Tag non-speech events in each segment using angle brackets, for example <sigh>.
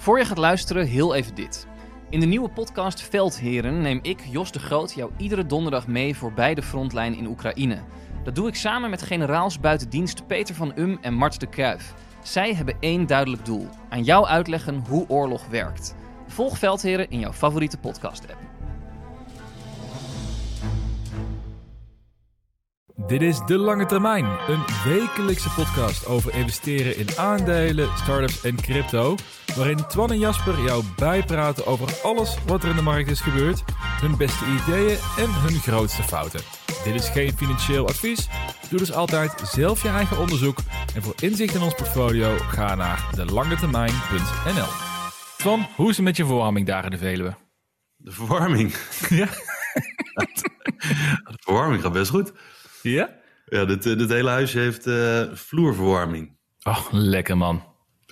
Voor je gaat luisteren, heel even dit. In de nieuwe podcast Veldheren neem ik, Jos de Groot, jou iedere donderdag mee voorbij de frontlijn in Oekraïne. Dat doe ik samen met generaals buitendienst Peter van Um en Mart de Kruif. Zij hebben één duidelijk doel: aan jou uitleggen hoe oorlog werkt. Volg Veldheren in jouw favoriete podcast-app. Dit is De Lange Termijn, een wekelijkse podcast over investeren in aandelen, startups en crypto. Waarin Twan en Jasper jou bijpraten over alles wat er in de markt is gebeurd, hun beste ideeën en hun grootste fouten. Dit is geen financieel advies. Doe dus altijd zelf je eigen onderzoek. En voor inzicht in ons portfolio ga naar delangetermijn.nl. Twan, hoe is het met je verwarming daar in de Veluwe? De verwarming. Ja? <laughs> De verwarming gaat best goed. Ja? Ja, dit, eh, dit hele huisje heeft eh, vloerverwarming. Oh, lekker man.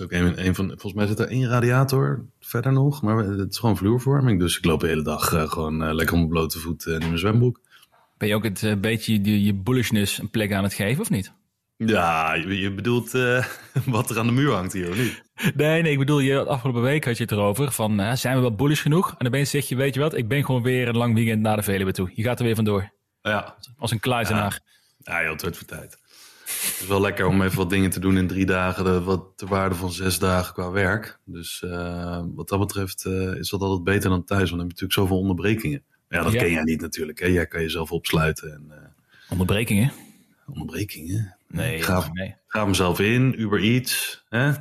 Ook een, een van, volgens mij zit er één radiator verder nog, maar het is gewoon vloerverwarming. Dus ik loop de hele dag eh, gewoon lekker op mijn blote voet eh, in mijn zwembroek. Ben je ook het beetje je, je bullishness een plek aan het geven, of niet? Ja, je, je bedoelt <laughs> wat er aan de muur hangt hier, of niet? Nee, nee, ik bedoel, je, afgelopen week had je het erover van, zijn we wel bullish genoeg? En opeens zeg je, weet je wat, ik ben gewoon weer een lang weekend naar de Veluwe toe. Je gaat er weer vandoor, Ja, als een kluizenaar. ja joh, het wordt voor tijd. Het is wel lekker om even wat dingen te doen in drie dagen, de, wat ter waarde van zes dagen qua werk. Dus eh, wat dat betreft eh, is dat altijd beter dan thuis, want dan heb je natuurlijk zoveel onderbrekingen. Ja, dat Ja. ken jij niet natuurlijk. Hè? Jij kan jezelf opsluiten en eh, Onderbrekingen? onderbrekingen. Nee, Ik ga, nee. mezelf in, Uber Eats. Hè? <laughs>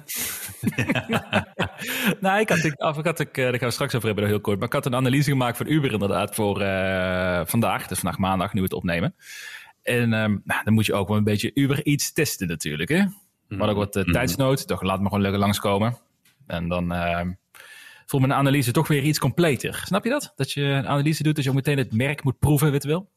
nou, ik had, ik, af, ik had ik, eh, daar gaan we straks over hebben, heel kort. Maar ik had een analyse gemaakt van Uber inderdaad voor eh, vandaag. Dus vandaag maandag, nu we het opnemen. En ehm, nou, dan moet je ook wel een beetje Uber iets testen natuurlijk. Hè? Maar ook wat Mhm. tijdsnood. Toch laat me gewoon lekker langskomen. En dan ehm voelt mijn analyse toch weer iets completer. Snap je dat? Dat je een analyse doet, dus je ook meteen het merk moet proeven, weet je wel?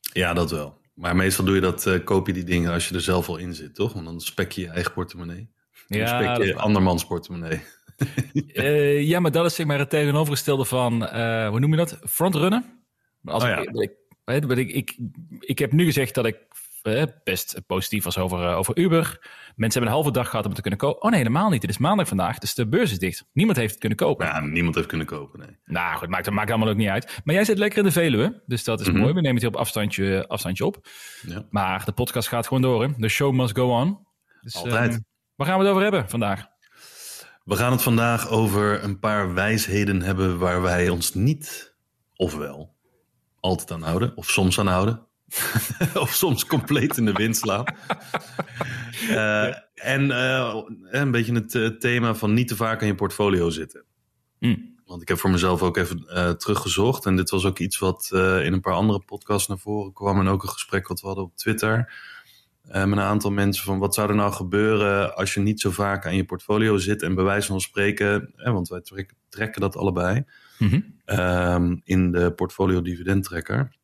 Ja, dat wel. Maar meestal doe je dat, eh, koop je die dingen als je er zelf al in zit, toch? Want dan spek je je eigen portemonnee. Dan Ja, spek je andermans portemonnee. <laughs> Eh, ja, maar dat is zeg maar het tegenovergestelde van, eh, hoe noem je dat? Frontrunnen? Als Oh ja. ik, ik, ik, ik, heb nu gezegd dat ik best positief was over, over Uber. Mensen hebben een halve dag gehad om het te kunnen kopen. Oh nee, helemaal niet. Het is maandag vandaag, dus de beurs is dicht. Niemand heeft het kunnen kopen. Ja, niemand heeft kunnen kopen, nee. Nou goed, maakt, maakt allemaal ook niet uit. Maar jij zit lekker in de Veluwe, dus dat is Mhm. mooi. We nemen het hier op afstandje, afstandje op. Ja. Maar de podcast gaat gewoon door. Hè? The show must go on. Dus, Altijd. ehm, waar gaan we het over hebben vandaag? We gaan het vandaag over een paar wijsheden hebben waar wij ons niet, ofwel, altijd aan houden, of soms aan houden. <laughs> of soms compleet in de wind slaan. <laughs> Eh, en eh, een beetje het eh, thema van niet te vaak aan je portfolio zitten. Hm. Want ik heb voor mezelf ook even teruggezocht. En dit was ook iets wat in een paar andere podcasts naar voren kwam. En ook een gesprek wat we hadden op Twitter. met een aantal mensen van wat zou er nou gebeuren als je niet zo vaak aan je portfolio zit. En bij wijze van spreken, eh, want wij trek- trekken dat allebei. Mhm. ehm, in de portfolio dividendtrekker.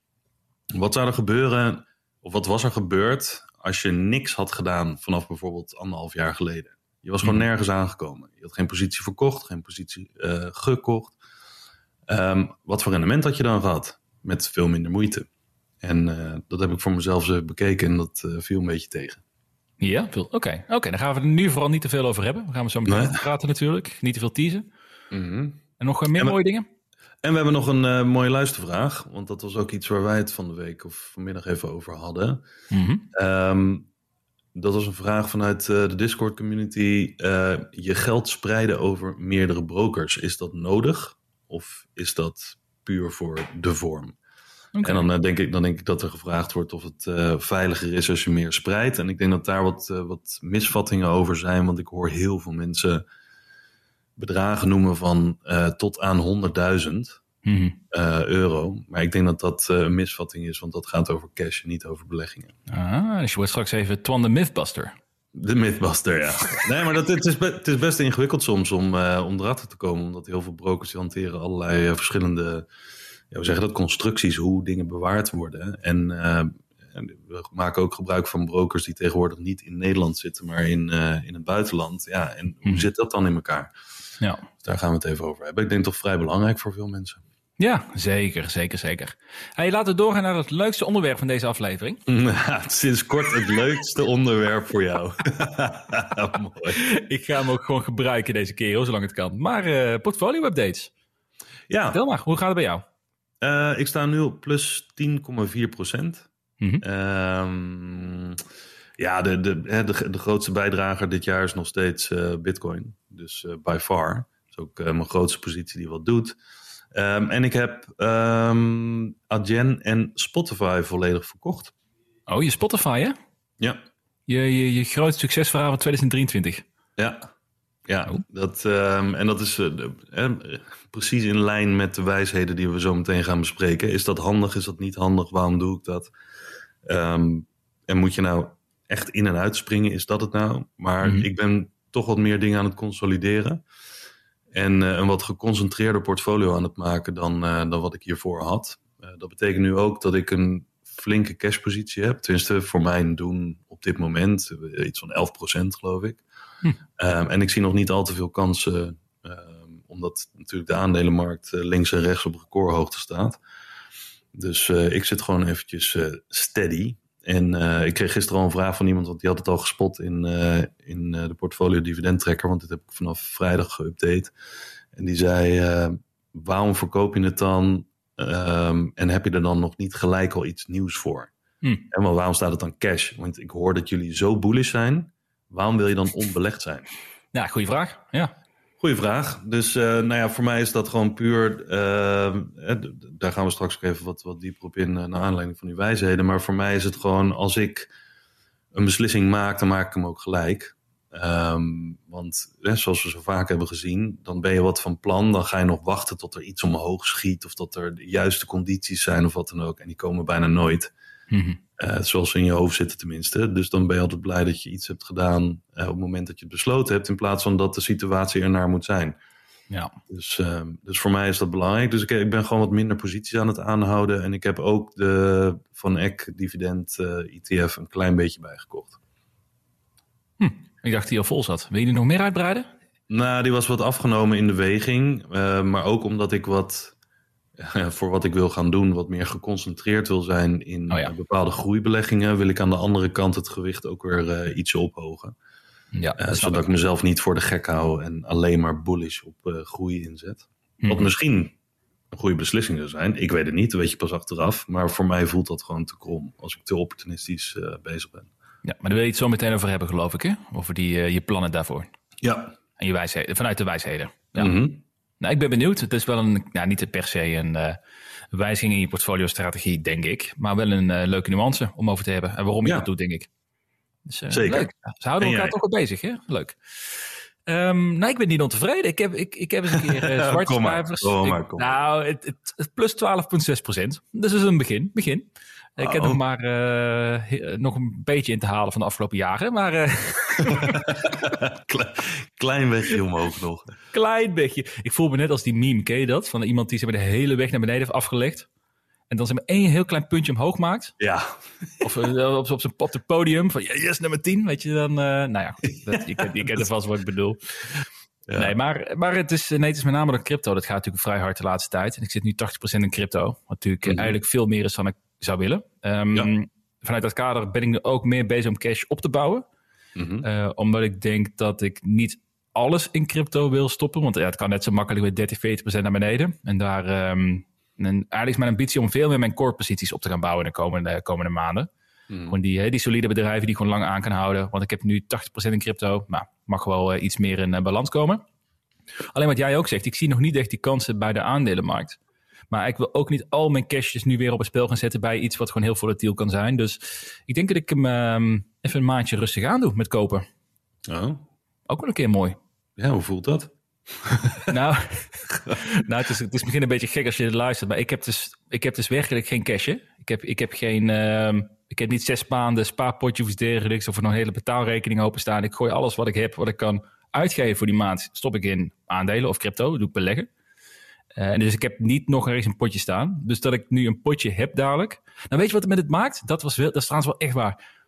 Wat zou er gebeuren, of wat was er gebeurd als je niks had gedaan vanaf bijvoorbeeld anderhalf jaar geleden? Je was gewoon Mhm. nergens aangekomen. Je had geen positie verkocht, geen positie eh, gekocht. Ehm, wat voor rendement had je dan gehad? Met veel minder moeite. En eh, dat heb ik voor mezelf zo bekeken en dat eh, viel een beetje tegen. Ja, veel. Oké, Oké, dan gaan we er nu vooral niet te veel over hebben. We gaan we zo meteen Nee. praten natuurlijk. Niet te veel teasen. En nog meer Ja, maar- mooie dingen? En we hebben nog een eh, mooie luistervraag, want dat was ook iets waar wij het van de week of vanmiddag even over hadden. Mhm. Ehm, dat was een vraag vanuit eh, de Discord community. Eh, je geld spreiden over meerdere brokers, is dat nodig? Of is dat puur voor de vorm? En dan, denk ik, dan denk ik dat er gevraagd wordt of het veiliger is als je meer spreidt. En ik denk dat daar wat, wat misvattingen over zijn. Want ik hoor heel veel mensen bedragen noemen van eh, tot aan 100.000 Mhm. eh, euro. Maar ik denk dat dat eh, een misvatting is, want dat gaat over cash en niet over beleggingen. Ah, dus je wordt straks even Twan de Mythbuster. De Mythbuster, ja. <laughs> Nee, maar dat, het, is be- het is best ingewikkeld soms om, om erachter te komen. Omdat heel veel brokers die hanteren allerlei verschillende ja, we zeggen dat, constructies, hoe dingen bewaard worden. En, en we maken ook gebruik van brokers die tegenwoordig niet in Nederland zitten, maar in, in het buitenland. Ja, en hoe Mhm. zit dat dan in elkaar? Ja. Daar gaan we het even over hebben. Ik denk toch vrij belangrijk voor veel mensen. Ja, zeker, zeker, zeker. Hey, laten we doorgaan naar het leukste onderwerp van deze aflevering. <laughs> Ja, sinds kort het leukste onderwerp voor jou. <laughs> Mooi. Ik ga hem ook gewoon gebruiken deze keer, zolang het kan. Maar uh, portfolio updates. Ja. Vertel maar, hoe gaat het bij jou? Uh, ik sta nu op plus 10,4 procent. Mm -hmm. um, ja, de, de, de, de, grootste bijdrager dit jaar is nog steeds uh, Bitcoin. Dus uh, by far. Dat is ook mijn grootste positie die wat doet. Um, en ik heb um, Adyen en Spotify volledig verkocht. Oh, je Spotify, hè? Ja. Je, je, je groot succesverhaal van 2023. Ja. Ja, oh. dat, um, en dat is precies in lijn met de wijsheden die we zo meteen gaan bespreken. Is dat handig? Is dat niet handig? Waarom doe ik dat? en moet je nou echt in en uitspringen? Is dat het nou? Maar mm -hmm. ik ben toch wat meer dingen aan het consolideren. En uh, een wat geconcentreerder portfolio aan het maken dan, uh, dan wat ik hiervoor had. Uh, dat betekent nu ook dat ik een flinke cashpositie heb. Tenminste, voor mijn doen op dit moment. Iets van 11% geloof ik. Hm. Um, en ik zie nog niet al te veel kansen. omdat natuurlijk de aandelenmarkt links en rechts op recordhoogte staat. Dus ik zit gewoon eventjes steady. En uh, ik kreeg gisteren al een vraag van iemand, want die had het al gespot in, uh, in uh, de portfolio dividend tracker, want dit heb ik vanaf vrijdag geüpdate. En die zei, waarom verkoop je het dan um, en heb je er dan nog niet gelijk al iets nieuws voor? Hm. En wel, waarom staat het dan cash? Want ik hoor dat jullie zo bullish zijn, waarom wil je dan onbelegd zijn? Ja, goede vraag. Ja. Goeie vraag. Dus uh, nou ja, voor mij is dat gewoon puur. Uh, daar gaan we straks ook even wat, wat dieper op in, naar aanleiding van die wijsheden. Maar voor mij is het gewoon, als ik een beslissing maak, dan maak ik hem ook gelijk. Um, want hè, zoals we zo vaak hebben gezien, dan ben je wat van plan. Dan ga je nog wachten tot er iets omhoog schiet. Of dat er de juiste condities zijn of wat dan ook. En die komen bijna nooit. Mm-hmm. Uh, zoals ze in je hoofd zitten tenminste. Dus dan ben je altijd blij dat je iets hebt gedaan uh, op het moment dat je het besloten hebt. In plaats van dat de situatie ernaar moet zijn. Ja. Dus, uh, dus voor mij is dat belangrijk. Dus ik, ik, ben gewoon wat minder posities aan het aanhouden. En ik heb ook de Van Eck dividend ETF een klein beetje bijgekocht. Hm, ik dacht die al vol zat. Wil je die nog meer uitbreiden? Nou, die was wat afgenomen in de weging. maar ook omdat ik wat <laughs> voor wat ik wil gaan doen, wat meer geconcentreerd wil zijn in oh ja. bepaalde groeibeleggingen, wil ik aan de andere kant het gewicht ook weer uh, iets ophogen. Ja, uh, zodat ik mezelf niet voor de gek hou en alleen maar bullish op uh, groei inzet. Mhm. Wat misschien een goede beslissing zou zijn. Ik weet het niet, dat weet je pas achteraf. Maar voor mij voelt dat gewoon te krom als ik te opportunistisch bezig ben. Ja, maar daar wil je het zo meteen over hebben, geloof ik, hè? Over die, je plannen daarvoor. Ja. En je wijsheden, vanuit de wijsheden. Ja. Mhm. Nou, ik ben benieuwd. Het is wel een, nou, niet per se een uh, wijziging in je portfolio-strategie, denk ik. Maar wel een uh, leuke nuance om over te hebben. En waarom je Ja. dat doet, denk ik. Dus, uh, Zeker. Leuk. Ja, Ze houden En elkaar jij? toch wel bezig, hè? Leuk. Ehm, nou, ik ben niet ontevreden. Ik heb, ik, ik heb eens een keer uh, <laughs> zwarte Kom maar, cijfers. kom maar, kom nou, het, het, het plus 12,6 procent. Dus dat is een begin. begin. Ik heb nog maar eh, he- nog een beetje in te halen van de afgelopen jaren. Maar eh, <laughs> Kle- Klein wegje omhoog nog. klein beetje. Ik voel me net als die meme, ken je dat? Van iemand die zeg maar, de hele weg naar beneden heeft afgelegd. En dan zeg maar één heel klein puntje omhoog maakt. Ja, Of eh, op, op, zijn, op het podium. Van yes, nummer 10. Weet je dan. eh, nou ja, goed, <laughs> dat, je, kent, je kent er vast wat ik bedoel. Ja. Nee, maar, maar het, is, nee, het is met name de crypto. Dat gaat natuurlijk vrij hard de laatste tijd. En ik zit nu 80% in crypto. Wat natuurlijk eh, Mhm. eigenlijk veel meer is dan ik zou willen. Ehm, Ja. Vanuit dat kader ben ik nu ook meer bezig om cash op te bouwen. Mhm. Eh, omdat ik denk dat ik niet alles in crypto wil stoppen. Want ja, het kan net zo makkelijk weer 30, 40% naar beneden. En daar ehm, en eigenlijk is mijn ambitie om veel meer mijn core posities op te gaan bouwen in de komende, komende maanden. Mhm. Gewoon die, die solide bedrijven die gewoon lang aan kan houden. Want ik heb nu 80% in crypto. Maar mag wel eh, iets meer in eh, balans komen. Alleen wat jij ook zegt, ik zie nog niet echt die kansen bij de aandelenmarkt. Maar ik wil ook niet al mijn cashjes nu weer op het spel gaan zetten bij iets wat gewoon heel volatiel kan zijn. Dus ik denk dat ik hem ehm, even een maandje rustig aan doe met kopen. Oh. Ook wel een keer mooi. Ja, hoe voelt dat? <laughs> nou, <laughs> nou het, is, het is misschien een beetje gek als je luistert, maar ik heb dus, ik heb dus werkelijk geen cashje. Ik heb, ik heb geen, ehm, ik heb niet zes maanden spaarpotje of iets dergelijks of nog een hele betaalrekening openstaan. Ik gooi alles wat ik heb, wat ik kan uitgeven voor die maand, stop ik in aandelen of crypto, dat doe ik beleggen. Eh, en dus ik heb niet nog ergens een potje staan. Dus dat ik nu een potje heb dadelijk. Nou, weet je wat het met het maakt? Dat, was wel, dat is trouwens wel echt waar.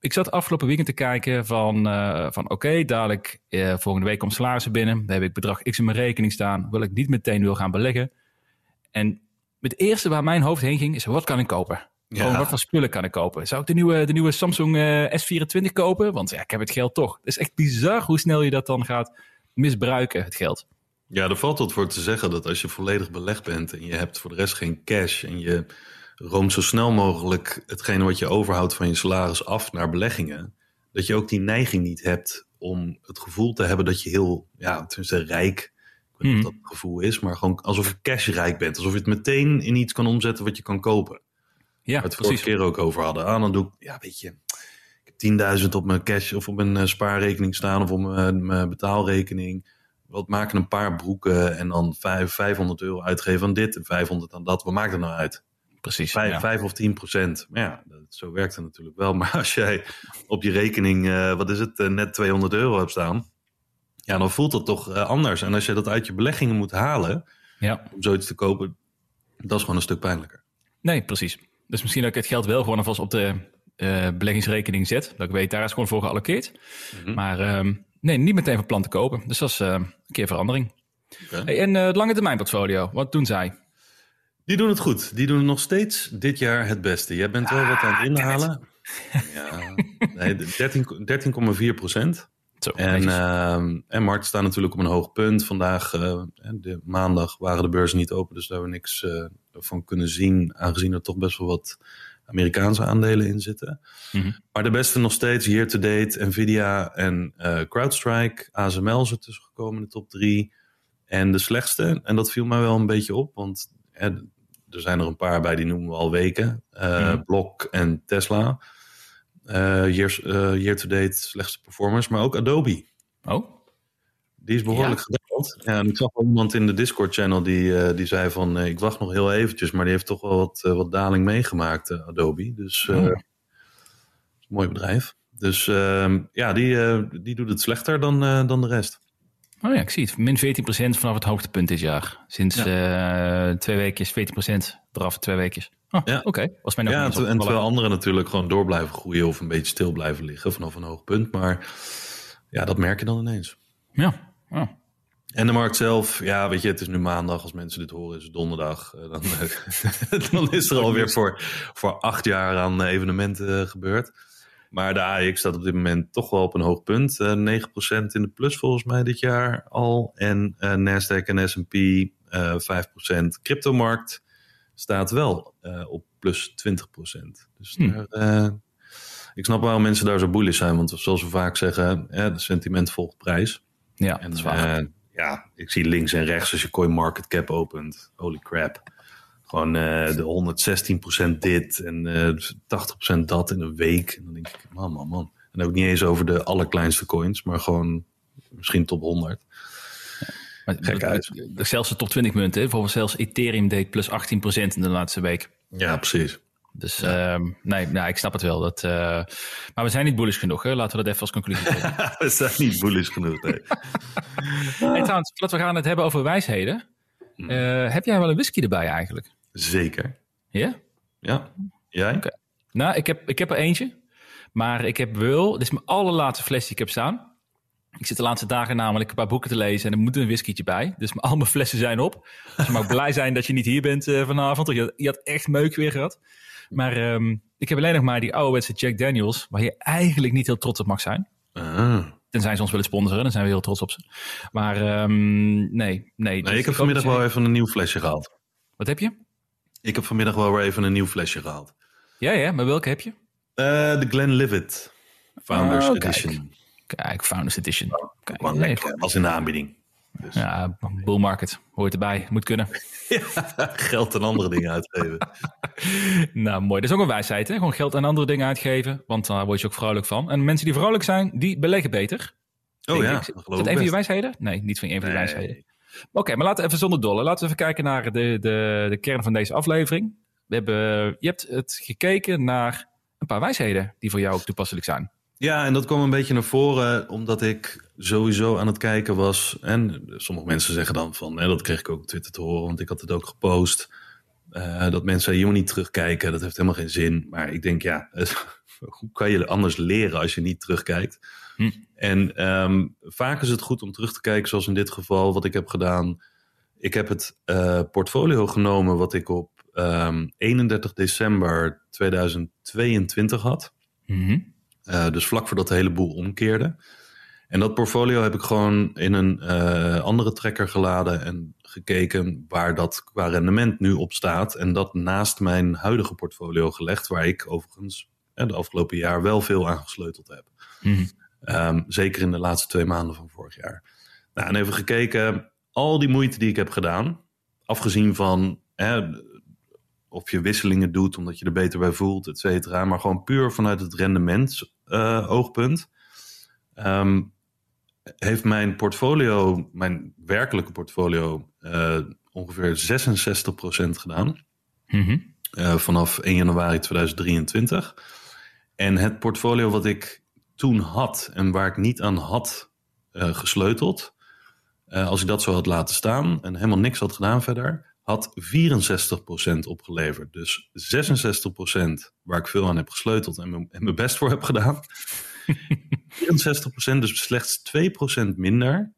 Ik zat afgelopen weekend te kijken van, eh, van oké, dadelijk eh, volgende week komt salarissen binnen. Dan heb ik bedrag X in mijn rekening staan. Wil ik niet meteen wil gaan beleggen. En het eerste waar mijn hoofd heen ging is, wat kan ik kopen? Gewoon, wat voor spullen kan ik kopen? Zou ik de nieuwe, de nieuwe Samsung eh, S24 kopen? Want ja, ik heb het geld toch. Het is echt bizar hoe snel je dat dan gaat misbruiken, het geld. Ja, er valt wat voor te zeggen dat als je volledig belegd bent en je hebt voor de rest geen cash en je roomt zo snel mogelijk hetgene wat je overhoudt van je salaris af naar beleggingen, dat je ook die neiging niet hebt om het gevoel te hebben dat je heel, ja, tenminste rijk, ik weet niet of dat het gevoel is, maar gewoon alsof je cashrijk bent. Alsof je het meteen in iets kan omzetten wat je kan kopen. Ja, Waar we het vorige keer ook over hadden. Ah, dan doe ik, ja, weet je, ik heb 10.000 op mijn cash of op mijn eh, spaarrekening staan of op mijn, mijn betaalrekening. Wat maken een paar broeken en dan 5, 500 euro uitgeven aan dit en 500 aan dat. Wat maakt het nou uit? Precies. 5, ja. 5 of 10 procent. Maar ja, dat, zo werkt het natuurlijk wel. <laughs> Maar als jij op je rekening, eh, wat is het, eh, net 200 euro hebt staan. Ja, dan voelt dat toch eh, anders. En als je dat uit je beleggingen moet halen ja. om zoiets te kopen, dat is gewoon een stuk pijnlijker. Nee, precies. Dus misschien dat ik het geld wel gewoon alvast op de beleggingsrekening zet. Dat ik weet, daar is gewoon voor geallockeerd. Mhm. Maar ehm, nee, niet meteen van plan te kopen. Dus dat is eh, een keer verandering. Hey, en eh, het lange termijn portfolio, wat doen zij? Die doen het goed. Die doen nog steeds dit jaar het beste. Jij bent wel wat aan het inhalen. <laughs> Ja, nee, 13 13,4 procent. Zo, En, ehm en markten staan natuurlijk op een hoog punt. Vandaag, eh, de maandag, waren de beurzen niet open. Dus daar hebben we niks van kunnen zien. Aangezien er toch best wel wat Amerikaanse aandelen in zitten. Mhm. Maar de beste nog steeds, year to date, Nvidia en eh, CrowdStrike. ASML is er tussen gekomen in de top drie. En de slechtste, en dat viel mij wel een beetje op. Want hè, er zijn er een paar bij, die noemen we al weken. Eh Mhm. Block en Tesla. Eh year, eh, year to date slechtste performers. Maar ook Adobe. Oh, Die is behoorlijk Ja, en ik zag iemand in de Discord-channel die, eh, die zei van... eh, ik wacht nog heel eventjes, maar die heeft toch wel wat, eh, wat daling meegemaakt, Adobe. Dus Oh. mooi bedrijf. Dus ehm, ja, die, die doet het slechter dan, dan de rest. oh ja, ik zie het. Min 14% vanaf het hoogtepunt dit jaar. Sinds eh, twee weekjes, 14% eraf twee weekjes. Oh, Ja. Oké, was mij nog Ja, en, en terwijl anderen natuurlijk gewoon door blijven groeien... of een beetje stil blijven liggen vanaf een hoog punt. Maar ja, dat merk je dan ineens. Ja, oh. En de markt zelf, ja, weet je, het is nu maandag. Als mensen dit horen, is het donderdag. Eh, Dan, <laughs> dan is er alweer voor, voor acht jaar aan eh, evenementen eh, gebeurd. Maar de AX staat op dit moment toch wel op een hoog punt. Eh 9% in de plus volgens mij dit jaar al. En eh Nasdaq en S&P eh 5%. Cryptomarkt staat wel eh, op plus 20%. Dus Hm. daar, eh, ik snap waarom mensen daar zo bullish zijn. Want zoals we vaak zeggen, eh, de sentiment volgt prijs. ja En dat is waar. Eh, ja, ik zie links en rechts als je coin market cap opent. Holy crap. Gewoon eh, de 116% dit en eh 80% dat in een week. En dan denk ik, man, man, man. En ik niet eens over de allerkleinste coins, maar gewoon misschien top 100. Maar gek uit. Zelfs de top 20 munten. Bijvoorbeeld zelfs Ethereum deed plus 18% in de laatste week. Ja, precies. Dus ehm, nee, nou, ik snap het wel. Dat, eh, maar we zijn niet bullish genoeg. Hè? Laten we dat even als conclusie <laughs> trekken. We zijn niet bullish genoeg. Nee. <laughs> hey, trouwens, laten we gaan het hebben over wijsheden. Hmm. Eh, heb jij wel een whisky erbij eigenlijk? Zeker. Ja? Ja. Jij? Nou, ik heb, ik heb er eentje. Maar ik heb wel... Dit is mijn allerlaatste fles die ik heb staan. Ik zit de laatste dagen namelijk een paar boeken te lezen... en er moet een whiskietje bij. Dus <laughs> al mijn flessen zijn op. Dus je mag blij zijn dat je niet hier bent eh, vanavond. Je, je had echt meuk weer gehad. Maar ehm, ik heb alleen nog maar die ouderwetse Jack Daniels... waar je eigenlijk niet heel trots op mag zijn. Ah. Tenzij ze ons willen sponsoren, dan zijn we heel trots op ze. Maar ehm, nee, nee. Nee, Dus ik heb vanmiddag wel even een nieuw flesje gehaald. Wat heb je? Ik heb vanmiddag wel weer even een nieuw flesje gehaald. Ja, ja, maar welke heb je? Eh, de Glenlivet Founders Oh, kijk. Edition. Kijk, Founders Edition. Kijk, lekker. Was in de aanbieding. Dus. Ja, bull market. Hoort erbij. Moet kunnen. <laughs> Geld en andere dingen uitgeven. <laughs> nou, mooi. Dat is ook een wijsheid, hè? Gewoon geld aan andere dingen uitgeven. Want daar word je ook vrolijk van. En mensen die vrolijk zijn, die beleggen beter. Oh Denk ja, ik. Is dat een van je wijsheden? Nee, niet van een van je Nee. wijsheden. Oké, maar laten we even zonder dolle. Laten we even kijken naar de, de, de kern van deze aflevering. We hebben, je hebt het gekeken naar een paar wijsheden die voor jou ook toepasselijk zijn. Ja, en dat kwam een beetje naar voren omdat ik sowieso aan het kijken was. En sommige mensen zeggen dan van, hè, dat kreeg ik ook op Twitter te horen, want ik had het ook gepost. eh, dat mensen moet niet terugkijken, dat heeft helemaal geen zin. Maar ik denk, ja, <laughs> hoe kan je anders leren als je niet terugkijkt? Hm. En ehm, vaak is het goed om terug te kijken, zoals in dit geval, wat ik heb gedaan. Ik heb het uh, portfolio genomen wat ik op um, 31 december 2022 had. Mm uh, dus vlak voordat de hele boel omkeerde. En dat portfolio heb ik gewoon in een uh, andere trekker geladen en gekeken waar dat qua rendement nu op staat. En dat naast mijn huidige portfolio gelegd, waar ik overigens de afgelopen jaar wel veel aan gesleuteld heb. Mm um, zeker in de laatste twee maanden van vorig jaar. Nou, en even gekeken, al die moeite die ik heb gedaan, afgezien van of je wisselingen doet omdat je er beter bij voelt, et cetera, maar gewoon puur vanuit het rendement oogpunt. Um, heeft mijn portfolio, mijn werkelijke portfolio, uh, ongeveer 66% gedaan. Mm -hmm. uh, vanaf 1 januari 2023. En het portfolio wat ik toen had en waar ik niet aan had gesleuteld, als ik dat zo had laten staan en helemaal niks had gedaan verder, had 64% opgeleverd. Dus 66% waar ik veel aan heb gesleuteld en mijn best voor heb gedaan. <laughs> 64%, dus slechts 2% minder.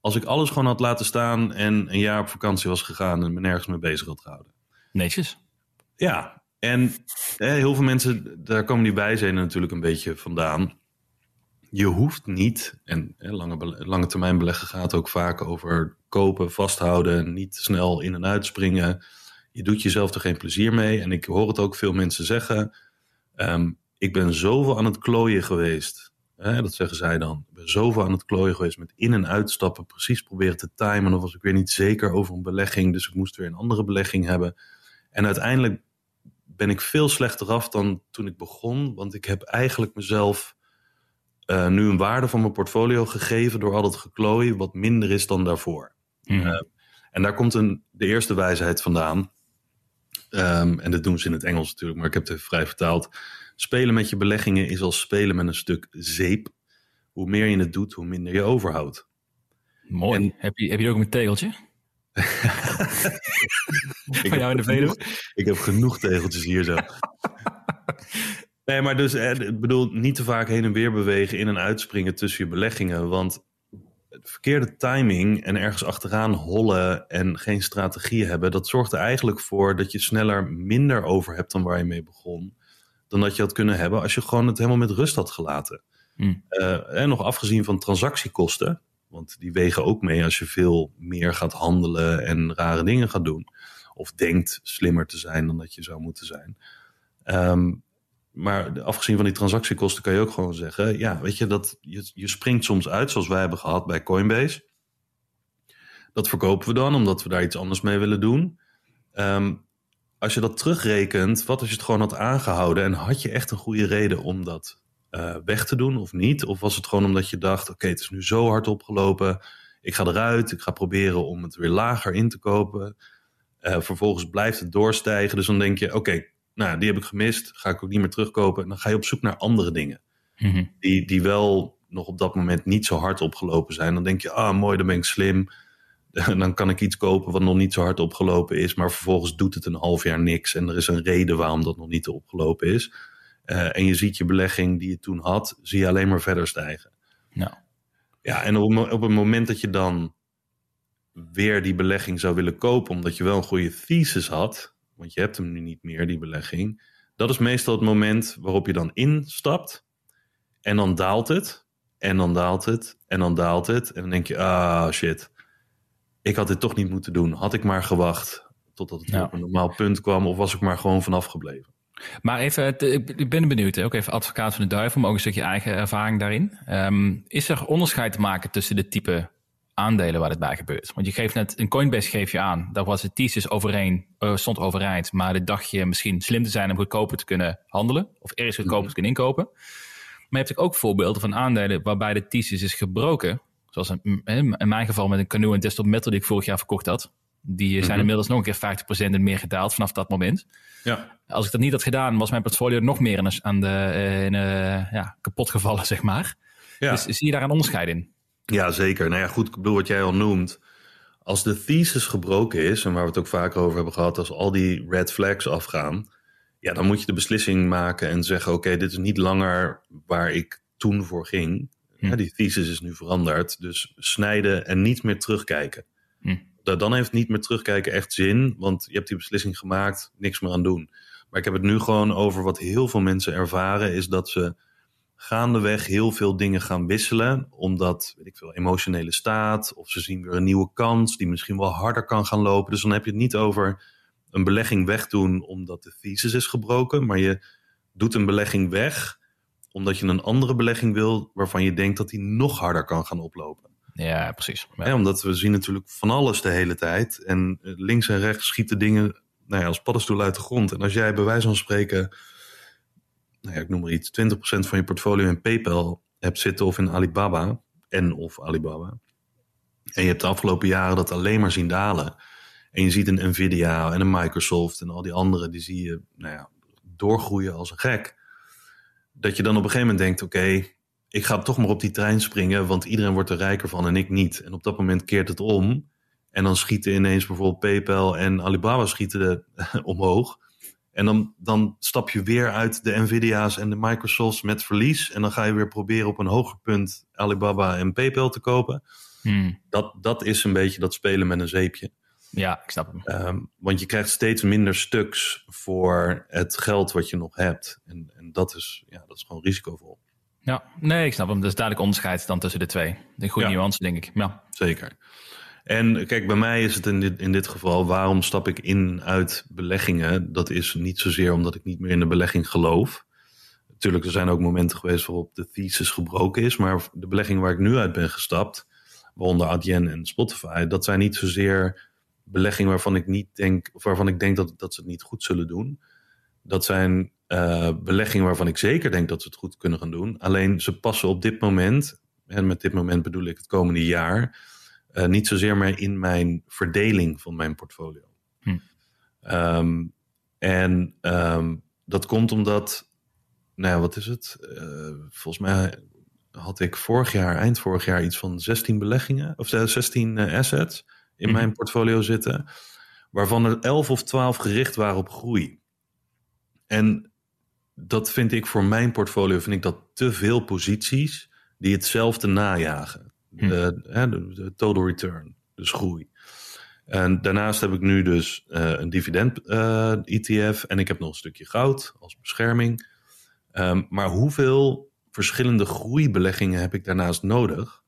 Als ik alles gewoon had laten staan en een jaar op vakantie was gegaan en me nergens mee bezig had gehouden. Netjes. Ja, en heel veel mensen, daar komen die bijzinnen natuurlijk een beetje vandaan. Je hoeft niet, en lange, lange termijn beleggen gaat ook vaak over kopen, vasthouden, niet snel in en uitspringen. Je doet jezelf er geen plezier mee. En ik hoor het ook veel mensen zeggen. Um, ik ben zoveel aan het klooien geweest. Hè, dat zeggen zij dan. Ik ben zoveel aan het klooien geweest met in- en uitstappen. Precies proberen te timen. Dan was ik weer niet zeker over een belegging. Dus ik moest weer een andere belegging hebben. En uiteindelijk ben ik veel slechter af dan toen ik begon. Want ik heb eigenlijk mezelf uh, nu een waarde van mijn portfolio gegeven door al dat geklooi. Wat minder is dan daarvoor. Mm. Uh, en daar komt een, de eerste wijsheid vandaan. Um, en dat doen ze in het Engels natuurlijk, maar ik heb het even vrij vertaald. Spelen met je beleggingen is als spelen met een stuk zeep. Hoe meer je het doet, hoe minder je overhoudt. Mooi. En, heb, je, heb je ook een tegeltje? <laughs> ik, jou in de genoeg, ik heb genoeg tegeltjes hier zo. <laughs> nee, maar dus, ik bedoel, niet te vaak heen en weer bewegen in en uitspringen tussen je beleggingen. Want verkeerde timing en ergens achteraan hollen en geen strategie hebben, dat zorgt er eigenlijk voor dat je sneller minder over hebt dan waar je mee begon. Dan dat je had kunnen hebben als je gewoon het helemaal met rust had gelaten. Mm. Uh, en nog afgezien van transactiekosten, want die wegen ook mee als je veel meer gaat handelen en rare dingen gaat doen. Of denkt slimmer te zijn dan dat je zou moeten zijn. Um, maar afgezien van die transactiekosten kan je ook gewoon zeggen: ja, weet je, dat je, je springt soms uit, zoals wij hebben gehad bij Coinbase. Dat verkopen we dan, omdat we daar iets anders mee willen doen. Um, als je dat terugrekent, wat als je het gewoon had aangehouden en had je echt een goede reden om dat uh, weg te doen of niet? Of was het gewoon omdat je dacht: oké, het is nu zo hard opgelopen, ik ga eruit, ik ga proberen om het weer lager in te kopen. Uh, vervolgens blijft het doorstijgen, dus dan denk je: oké, nou, die heb ik gemist, ga ik ook niet meer terugkopen. En dan ga je op zoek naar andere dingen. Mm -hmm. Die, die wel nog op dat moment niet zo hard opgelopen zijn. Dan denk je, ah mooi, dan ben ik slim. <laughs> Dan kan ik iets kopen wat nog niet zo hard opgelopen is. Maar vervolgens doet het een half jaar niks. En er is een reden waarom dat nog niet opgelopen is. Uh, en je ziet je belegging die je toen had, zie je alleen maar verder stijgen. Nou. Ja, en op, op het moment dat je dan weer die belegging zou willen kopen, omdat je wel een goede thesis had, want je hebt hem nu niet meer, die belegging. Dat is meestal het moment waarop je dan instapt. En dan daalt het. En dan daalt het. En dan daalt het. En dan denk je, ah shit. Ik had dit toch niet moeten doen. Had ik maar gewacht totdat het Ja. op een normaal punt kwam. Of was ik maar gewoon vanaf gebleven. Maar even, ik ben benieuwd, ook even advocaat van de duivel, maar ook een stukje eigen ervaring daarin. Ehm, is er onderscheid te maken tussen de type aandelen waar het bij gebeurt? Want je geeft net, een Coinbase geef je aan, daar was het thesis overeen, eh, stond overeind, maar dit dacht je misschien slim te zijn om goedkoper te kunnen handelen, of ergens goedkoper te kunnen inkopen. Maar je hebt ook voorbeelden van aandelen waarbij de thesis is gebroken, zoals in, in mijn geval met een Canoe en Desktop Metal die ik vorig jaar verkocht had. Die zijn Mhm. inmiddels nog een keer 50% en meer gedaald vanaf dat moment. Ja. Als ik dat niet had gedaan, was mijn portfolio nog meer in de, aan de, eh, in, eh, ja, kapot gevallen, <laughs> zeg maar. Ja. Dus zie je daar een onderscheid in? Ja, zeker. Nou ja, goed, ik bedoel wat jij al noemt. Als de thesis gebroken is, en waar we het ook vaker over hebben gehad, als al die red flags afgaan, ja, dan moet je de beslissing maken en zeggen: Oké, dit is niet langer waar ik toen voor ging. Hm. Ja, die thesis is nu veranderd. Dus snijden en niet meer terugkijken. Hm. Da- Dan heeft niet meer terugkijken echt zin, want je hebt die beslissing gemaakt, niks meer aan doen. Maar ik heb het nu gewoon over wat heel veel mensen ervaren, is dat ze gaandeweg heel veel dingen gaan wisselen, omdat, weet ik veel, emotionele staat, of ze zien weer een nieuwe kans die misschien wel harder kan gaan lopen. Dus dan heb je het niet over een belegging wegdoen omdat de thesis is gebroken, maar je doet een belegging weg omdat je een andere belegging wil waarvan je denkt dat die nog harder kan gaan oplopen. Ja, precies. Ja. Omdat we zien natuurlijk van alles de hele tijd. En eh, links en rechts schieten dingen nou ja, als paddenstoelen uit de grond. En als jij bij wijze van spreken, nou ja, ik noem maar iets, 20% van je portfolio in PayPal hebt zitten of in Alibaba en of Alibaba. En je hebt de afgelopen jaren dat alleen maar zien dalen. En je ziet een Nvidia en een Microsoft en al die anderen, die zie je nou ja, doorgroeien als een gek. Dat je dan op een gegeven moment denkt, oké, ik ga toch maar op die trein springen, want iedereen wordt er rijker van en ik niet. En op dat moment keert het om. En dan schieten ineens bijvoorbeeld PayPal en Alibaba schieten <laughs> omhoog. En dan, dan stap je weer uit de Nvidia's en de Microsofts met verlies. En dan ga je weer proberen op een hoger punt Alibaba en PayPal te kopen. Hmm. Dat, dat is een beetje dat spelen met een zeepje. ja, ik snap hem. Ehm, want je krijgt steeds minder stuks voor het geld wat je nog hebt. En, en dat, is, ja, dat is gewoon risicovol. Ja, nee, ik snap hem. Er is duidelijk onderscheid dan tussen de twee. Een goede Ja. nuance, denk ik. Ja. Zeker. En kijk, bij mij is het in dit, in dit geval, waarom stap ik in uit beleggingen? Dat is niet zozeer omdat ik niet meer in de belegging geloof. Natuurlijk, er zijn ook momenten geweest waarop de thesis gebroken is. Maar de beleggingen waar ik nu uit ben gestapt, waaronder Adyen en Spotify, dat zijn niet zozeer beleggingen waarvan ik niet denk, waarvan ik denk dat, dat ze het niet goed zullen doen. Dat zijn eh, beleggingen waarvan ik zeker denk dat ze het goed kunnen gaan doen. Alleen ze passen op dit moment, en met dit moment bedoel ik het komende jaar, eh, niet zozeer meer in mijn verdeling van mijn portfolio. Hm. Ehm, en ehm, dat komt omdat, nou ja, wat is het? Eh, volgens mij had ik vorig jaar, eind vorig jaar, iets van 16 beleggingen, of eh, 16 eh, assets in Mhm. mijn portfolio zitten, waarvan er 11 of 12 gericht waren op groei. En dat vind ik voor mijn portfolio, vind ik dat te veel posities die hetzelfde najagen. Hm. De, de, total return, dus groei. En daarnaast heb ik nu dus eh, een dividend eh, ETF en ik heb nog een stukje goud als bescherming. Ehm, maar hoeveel verschillende groeibeleggingen heb ik daarnaast nodig?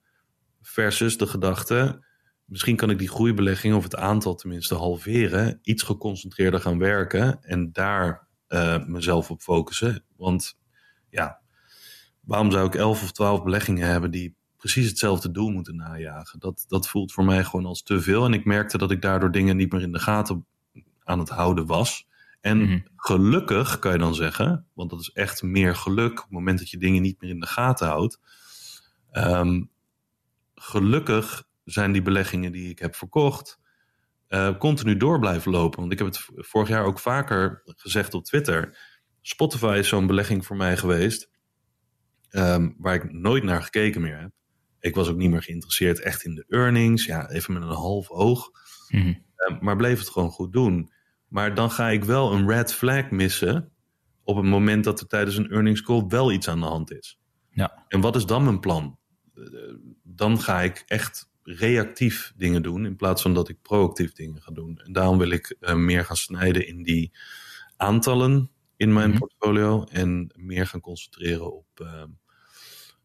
Versus de gedachte, misschien kan ik die groeibelegging of het aantal tenminste halveren, iets geconcentreerder gaan werken en daar eh, mezelf op focussen. Want ja, waarom zou ik 11 of 12 beleggingen hebben die precies hetzelfde doel moeten najagen? Dat, dat voelt voor mij gewoon als te veel. En ik merkte dat ik daardoor dingen niet meer in de gaten aan het houden was. En Mhm. gelukkig kan je dan zeggen, want dat is echt meer geluk op het moment dat je dingen niet meer in de gaten houdt. Ehm, gelukkig zijn die beleggingen die ik heb verkocht eh, continu door blijven lopen. Want ik heb het vorig jaar ook vaker gezegd op Twitter. Spotify is zo'n belegging voor mij geweest. ehm, waar ik nooit naar gekeken meer heb. Ik was ook niet meer geïnteresseerd echt in de earnings. Ja, even met een half oog. Mhm. Eh, maar bleef het gewoon goed doen. Maar dan ga ik wel een red flag missen. op het moment dat er tijdens een earnings call wel iets aan de hand is. Ja. En wat is dan mijn plan? Eh, Dan ga ik echt reactief dingen doen. in plaats van dat ik proactief dingen ga doen. En daarom wil ik eh, meer gaan snijden in die aantallen in mijn Mhm. portfolio. en meer gaan concentreren op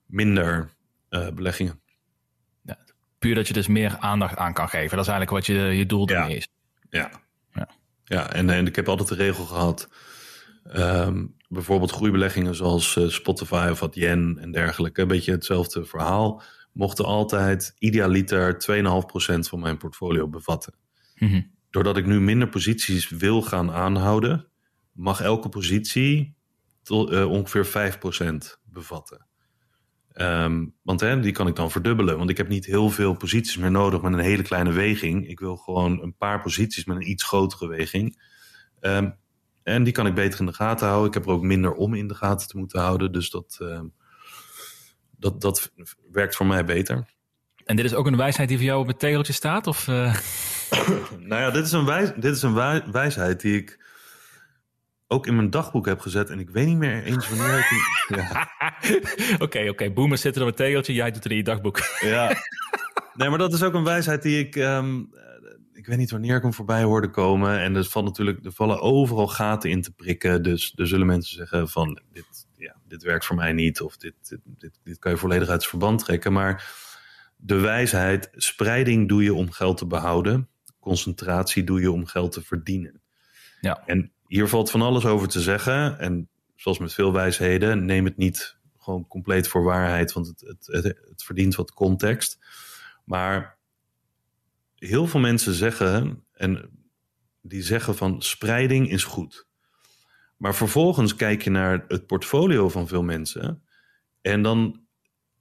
minder eh, beleggingen. Puur dat je dus meer aandacht aan kan geven. Dat is eigenlijk wat je, je doel ermee is. Ja. Ja. Ja, en, en ik heb altijd de regel gehad. ehm, bijvoorbeeld groeibeleggingen zoals eh, Spotify of Adyen en dergelijke. Een beetje hetzelfde verhaal. Mochten altijd idealiter 2,5% van mijn portfolio bevatten. Mhm. Doordat ik nu minder posities wil gaan aanhouden, mag elke positie tot, eh, ongeveer 5% bevatten. Ehm, want hè, die kan ik dan verdubbelen. Want ik heb niet heel veel posities meer nodig met een hele kleine weging. Ik wil gewoon een paar posities met een iets grotere weging. Ehm, en die kan ik beter in de gaten houden. Ik heb er ook minder om in de gaten te moeten houden. Dus dat, ehm, dat, dat werkt voor mij beter. En dit is ook een wijsheid die voor jou op het tegeltje staat? Of, eh, <coughs> Nou ja, dit is een, wijs, dit is een wij- wijsheid die ik ook in mijn dagboek heb gezet. En ik weet niet meer eens wanneer ik... Oké, oké. Boomers zitten op het tegeltje. Jij doet er in je dagboek. ja. <laughs> Nee, maar dat is ook een wijsheid die ik... ehm, ik weet niet wanneer ik hem voorbij hoorde komen. En er, valt natuurlijk, er vallen overal gaten in te prikken. Dus er zullen mensen zeggen van dit, ja, dit werkt voor mij niet. Of dit, dit, dit, dit kan je volledig uit het verband trekken. Maar de wijsheid, spreiding doe je om geld te behouden. Concentratie doe je om geld te verdienen. Ja. En hier valt van alles over te zeggen. En zoals met veel wijsheden, neem het niet gewoon compleet voor waarheid. Want het, het, het, verdient wat context. Maar heel veel mensen zeggen, en die zeggen van spreiding is goed. Maar vervolgens kijk je naar het portfolio van veel mensen. En dan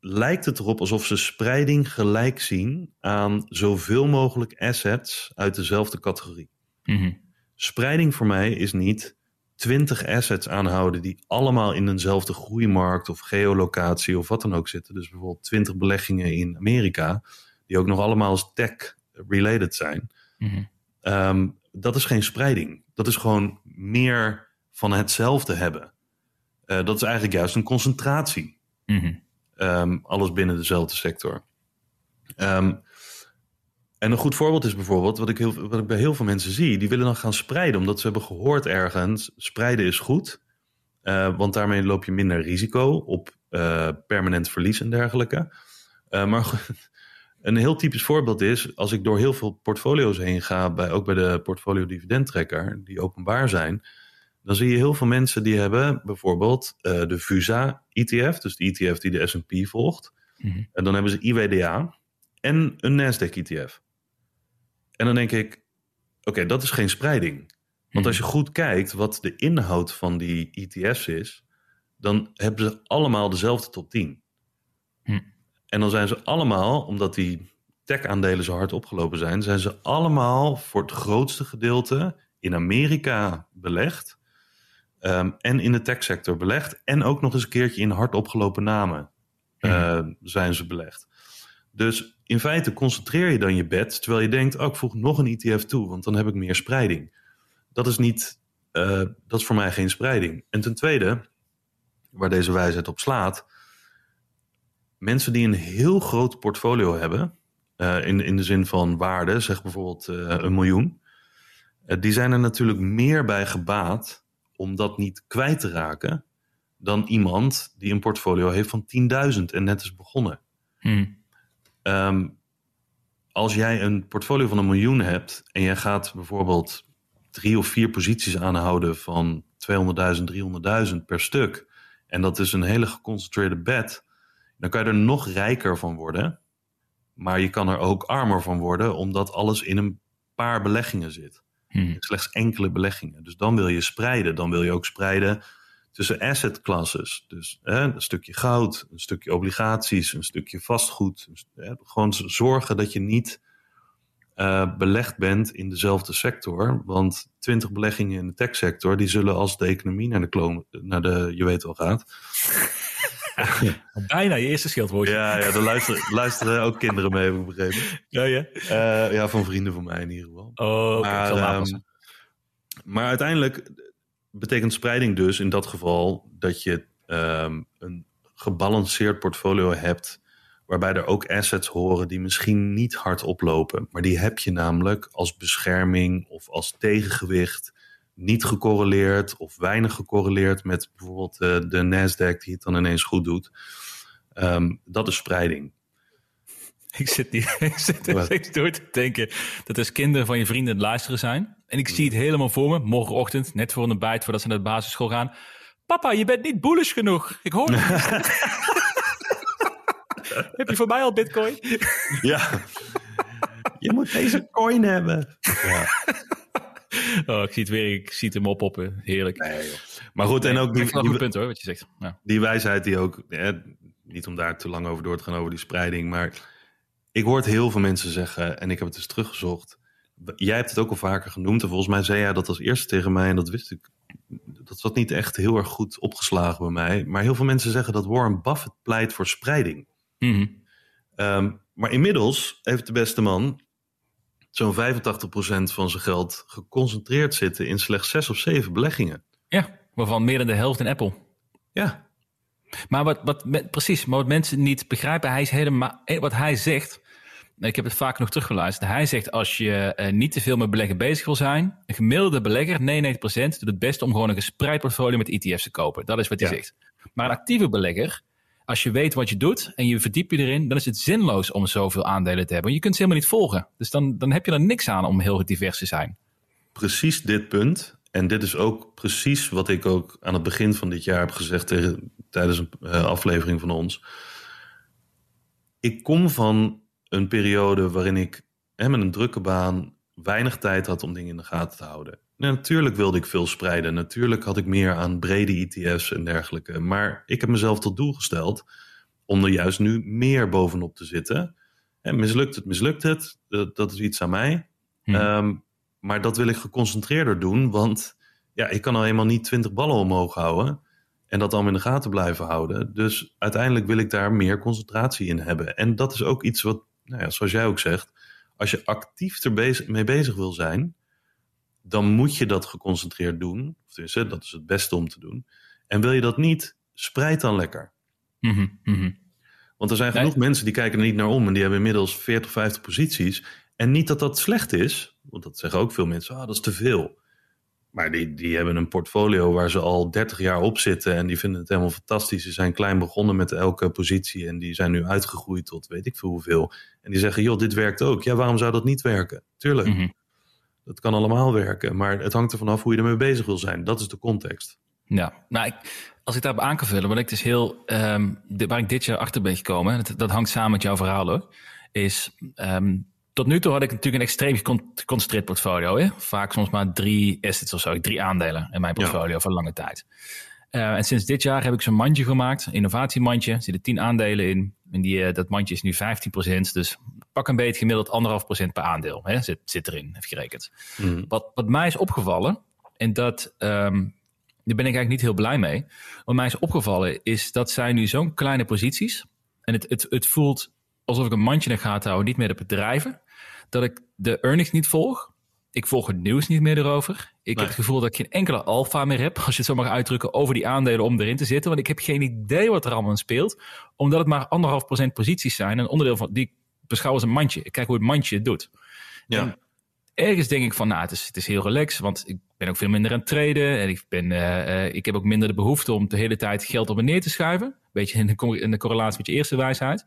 lijkt het erop alsof ze spreiding gelijk zien aan zoveel mogelijk assets uit dezelfde categorie. Mhm. Spreiding voor mij is niet 20 assets aanhouden die allemaal in eenzelfde groeimarkt of geolocatie of wat dan ook zitten. Dus bijvoorbeeld 20 beleggingen in Amerika, die ook nog allemaal als tech-related zijn. Mhm. Ehm, dat is geen spreiding. Dat is gewoon meer van hetzelfde hebben. Eh, dat is eigenlijk juist een concentratie. Ehm, alles binnen dezelfde sector. Ehm, en een goed voorbeeld is bijvoorbeeld, wat ik, heel, wat ik bij heel veel mensen zie, die willen dan gaan spreiden, omdat ze hebben gehoord ergens, spreiden is goed, eh, want daarmee loop je minder risico op eh, permanent verlies en dergelijke. Eh, maar <laughs> een heel typisch voorbeeld is, als ik door heel veel portfolio's heen ga, bij, ook bij de portfolio dividendtrekker, die openbaar zijn, dan zie je heel veel mensen die hebben bijvoorbeeld de VUSA ETF, dus de ETF die de S&P volgt. Mhm. En dan hebben ze IWDA en een Nasdaq ETF. En dan denk ik, oké, dat is geen spreiding. Want als je goed kijkt wat de inhoud van die ETF's is, dan hebben ze allemaal dezelfde top 10. Hm. En dan zijn ze allemaal, omdat die tech-aandelen zo hard opgelopen zijn, zijn ze allemaal voor het grootste gedeelte in Amerika belegd. ehm, en in de tech-sector belegd. En ook nog eens een keertje in hard opgelopen namen eh, zijn ze belegd. Dus in feite concentreer je dan je bed, terwijl je denkt, oh, ik voeg nog een ETF toe, want dan heb ik meer spreiding. Dat is niet, eh, dat is voor mij geen spreiding. En ten tweede, waar deze wijsheid op slaat, mensen die een heel groot portfolio hebben, eh, in, in de zin van waarde, zeg bijvoorbeeld eh, een miljoen, die zijn er natuurlijk meer bij gebaat om dat niet kwijt te raken dan iemand die een portfolio heeft van 10.000 en net is begonnen. Mhm. Ehm, als jij een portfolio van een miljoen hebt en jij gaat bijvoorbeeld drie of vier posities aanhouden van 200.000, 300.000 per stuk, en dat is een hele geconcentreerde bet, dan kan je er nog rijker van worden. Maar je kan er ook armer van worden, omdat alles in een paar beleggingen zit. Mhm. Slechts enkele beleggingen. Dus dan wil je spreiden. Dan wil je ook spreiden tussen asset classes. Dus hè, een stukje goud, een stukje obligaties, een stukje vastgoed. Hè, gewoon zorgen dat je niet eh, belegd bent in dezelfde sector. Want 20 beleggingen in de techsector, die zullen als de economie naar de, kloon, naar de je weet wel gaat. Bijna je eerste schildwoordje. Ja, ja daar luisteren, luisteren ook kinderen mee, heb ik begrepen. Ja, ja. Eh, ja, van vrienden van mij in ieder geval. Oh, oké. Maar, napassen. maar uiteindelijk betekent spreiding dus in dat geval dat je ehm, een gebalanceerd portfolio hebt. Waarbij er ook assets horen die misschien niet hard oplopen. Maar die heb je namelijk als bescherming of als tegengewicht. Niet gecorreleerd of weinig gecorreleerd met bijvoorbeeld eh, de Nasdaq die het dan ineens goed doet. Ehm, dat is spreiding. <laughs> Ik zit, niet, <laughs> ik zit er steeds door te denken dat als kinderen van je vrienden het luisteren zijn. En ik zie het helemaal voor me, morgenochtend, net voor een ontbijt, voordat ze naar de basisschool gaan. Papa, je bent niet bullish genoeg. Ik hoor het. <laughs> Heb je voor mij al bitcoin? Ja. je moet deze coin hebben. Ja. Oh, ik zie het weer, ik zie het hem oppoppen. Heerlijk. Maar goed, en ook die, goed punt hoor, wat je zegt. Ja. die wijsheid die ook, hè, niet om daar te lang over door te gaan over die spreiding, maar ik hoor heel veel mensen zeggen, en ik heb het dus teruggezocht. Jij hebt het ook al vaker genoemd, en volgens mij zei jij dat als eerste tegen mij, en dat wist ik, dat zat niet echt heel erg goed opgeslagen bij mij. Maar heel veel mensen zeggen dat Warren Buffett pleit voor spreiding. Mhm. Ehm, maar inmiddels heeft de beste man zo'n 85% van zijn geld geconcentreerd zitten in slechts zes of zeven beleggingen. ja, waarvan meer dan de helft in Apple. Ja, Maar wat, wat precies, maar wat mensen niet begrijpen, hij is helemaal, eh, wat hij zegt, ik heb het vaak nog teruggeluisterd. Hij zegt als je eh, niet te veel met beleggen bezig wil zijn, een gemiddelde belegger, 99%, doet het beste om gewoon een gespreid portfolio met ETF's te kopen. Dat is wat hij Ja. zegt. Maar een actieve belegger, als je weet wat je doet en je verdiept je erin, dan is het zinloos om zoveel aandelen te hebben. Je kunt ze helemaal niet volgen. Dus dan, dan heb je er niks aan om heel divers te zijn. precies dit punt. En dit is ook precies wat ik ook aan het begin van dit jaar heb gezegd tegen, tijdens een eh, aflevering van ons. Ik kom van een periode waarin ik hè, met een drukke baan weinig tijd had om dingen in de gaten te houden. Natuurlijk wilde ik veel spreiden. Natuurlijk had ik meer aan brede ETF's en dergelijke. Maar ik heb mezelf tot doel gesteld om er juist nu meer bovenop te zitten. En mislukt het, mislukt het. Dat, dat is iets aan mij. Hm. Ehm, maar dat wil ik geconcentreerder doen, want ja, ik kan al eenmaal niet 20 ballen omhoog houden en dat allemaal in de gaten blijven houden. Dus uiteindelijk wil ik daar meer concentratie in hebben. En dat is ook iets wat, nou ja, zoals jij ook zegt, als je actief er bezig, mee bezig wil zijn, dan moet je dat geconcentreerd doen. Of tenminste, dat is het beste om te doen. En wil je dat niet, spreid dan lekker. Mhm, mhm. Want er zijn Nee. genoeg mensen die kijken er niet naar om en die hebben inmiddels 40, 50 posities. En niet dat dat slecht is, want dat zeggen ook veel mensen, ah, dat is te veel. Maar die, die hebben een portfolio waar ze al 30 jaar op zitten en die vinden het helemaal fantastisch. Ze zijn klein begonnen met elke positie en die zijn nu uitgegroeid tot weet ik veel hoeveel. En die zeggen, joh, dit werkt ook. Ja, waarom zou dat niet werken? Tuurlijk, Mhm. dat kan allemaal werken, maar het hangt ervan af hoe je ermee bezig wil zijn. Dat is de context. Ja, nou, ik, als ik daarop aan kan vullen, wat ik dus heel, ehm, waar ik dit jaar achter ben gekomen, en dat, dat hangt samen met jouw verhaal hoor, is ehm, tot nu toe had ik natuurlijk een extreem gecon- geconcentreerd portfolio. Hè? Vaak soms maar drie assets of zo, drie aandelen in mijn Ja. portfolio voor lange tijd. Eh, en sinds dit jaar heb ik zo'n mandje gemaakt, een innovatiemandje. Er zitten 10 aandelen in. En die, eh, dat mandje is nu 15%. Dus pak een beetje gemiddeld 1,5% per aandeel. Hè? Zit, zit erin, heb gerekend. Mhm. Wat, wat mij is opgevallen, en dat, ehm, daar ben ik eigenlijk niet heel blij mee. Wat mij is opgevallen is dat zijn nu zo'n kleine posities. En het, het, het voelt alsof ik een mandje in de gaten hou, niet meer de bedrijven. Dat ik de earnings niet volg. Ik volg het nieuws niet meer erover. Ik Nee. heb het gevoel dat ik geen enkele alfa meer heb, <laughs> als je het zo mag uitdrukken, over die aandelen om erin te zitten. Want ik heb geen idee wat er allemaal speelt. Omdat het maar anderhalf procent posities zijn. Een onderdeel van die ik beschouw als een mandje. Ik kijk hoe het mandje het doet Ja. En ergens denk ik van, nou, het is, het is heel relaxed, want ik ben ook veel minder aan het traden. En ik, ben, eh, eh, ik heb ook minder de behoefte om de hele tijd geld op en neer te schuiven. Beetje in de, in de correlatie met je eerste wijsheid.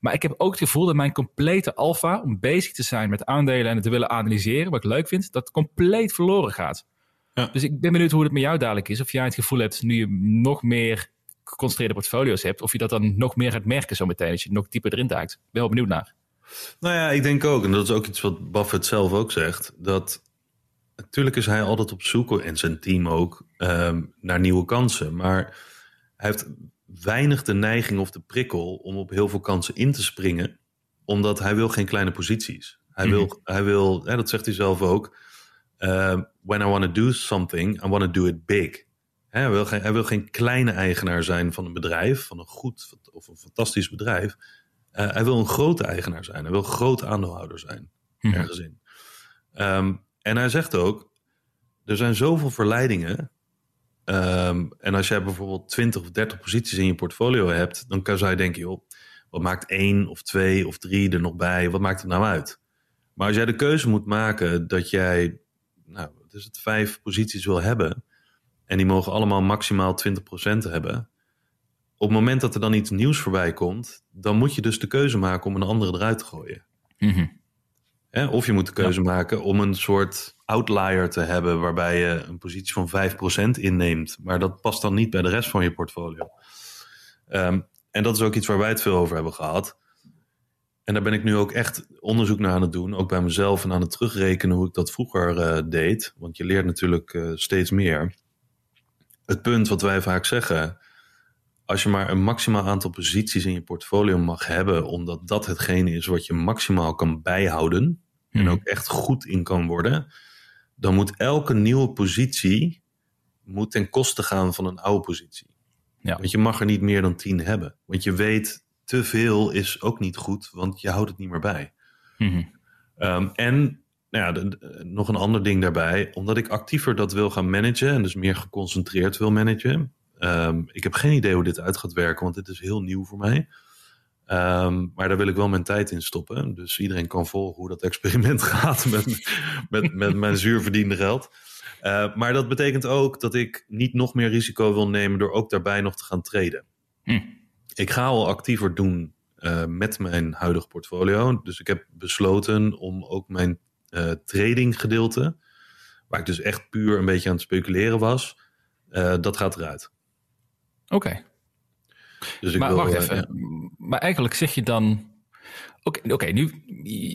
Maar ik heb ook het gevoel dat mijn complete alfa, om bezig te zijn met aandelen en het te willen analyseren, wat ik leuk vind, dat compleet verloren gaat. Ja. Dus ik ben benieuwd hoe het met jou dadelijk is. Of jij het gevoel hebt, nu je nog meer geconcentreerde portfolio's hebt, of je dat dan nog meer gaat merken zo meteen, als je nog dieper erin duikt. Ik ben wel benieuwd naar. Nou ja, ik denk ook, en dat is ook iets wat Buffett zelf ook zegt, dat natuurlijk is hij altijd op zoek, en zijn team ook, ehm, naar nieuwe kansen. Maar hij heeft weinig de neiging of de prikkel om op heel veel kansen in te springen, omdat hij wil geen kleine posities. Hij Mhm. wil, hij wil hè, dat zegt hij zelf ook, ehm, when I want to do something, I want to do it big. Hè, hij, wil geen, hij wil geen kleine eigenaar zijn van een bedrijf, van een goed of een fantastisch bedrijf. Eh, hij wil een grote eigenaar zijn. Hij wil een groot aandeelhouder zijn. Mhm. Ergens in. Ehm, en hij zegt ook, er zijn zoveel verleidingen. Ehm, en als jij bijvoorbeeld 20 of 30 posities in je portfolio hebt, dan kan zij denken, joh, wat maakt één of twee of drie er nog bij? Wat maakt het nou uit? Maar als jij de keuze moet maken dat jij, nou, wat is het, vijf posities wil hebben, en die mogen allemaal maximaal 20% hebben, op het moment dat er dan iets nieuws voorbij komt, dan moet je dus de keuze maken om een andere eruit te gooien. Mhm. Of je moet de keuze maken om een soort outlier te hebben waarbij je een positie van 5% inneemt. Maar dat past dan niet bij de rest van je portfolio. Ehm, en dat is ook iets waar wij het veel over hebben gehad. En daar ben ik nu ook echt onderzoek naar aan het doen. Ook bij mezelf en aan het terugrekenen hoe ik dat vroeger eh, deed. Want je leert natuurlijk eh, steeds meer. Het punt wat wij vaak zeggen. Als je maar een maximaal aantal posities in je portfolio mag hebben, omdat dat hetgene is wat je maximaal kan bijhouden en Mhm. ook echt goed in kan worden, dan moet elke nieuwe positie moet ten koste gaan van een oude positie. Ja. Want je mag er niet meer dan tien hebben. Want je weet, te veel is ook niet goed, want je houdt het niet meer bij. Mhm. Ehm, en nou ja, de- de- nog een ander ding daarbij. Omdat ik actiever dat wil gaan managen en dus meer geconcentreerd wil managen. Ehm, ik heb geen idee hoe dit uit gaat werken, want dit is heel nieuw voor mij. Ehm, maar daar wil ik wel mijn tijd in stoppen. Dus iedereen kan volgen hoe dat experiment <laughs> gaat met, met, met mijn zuurverdiende geld. Uh, maar dat betekent ook dat ik niet nog meer risico wil nemen door ook daarbij nog te gaan traden. Hm. Ik ga al actiever doen uh, met mijn huidige portfolio. Dus ik heb besloten om ook mijn uh, trading gedeelte, waar ik dus echt puur een beetje aan het speculeren was, dat gaat eruit. Oké. Okay. Dus maar wil, wacht even. Ja. Maar eigenlijk zeg je dan. Oké, okay, nu.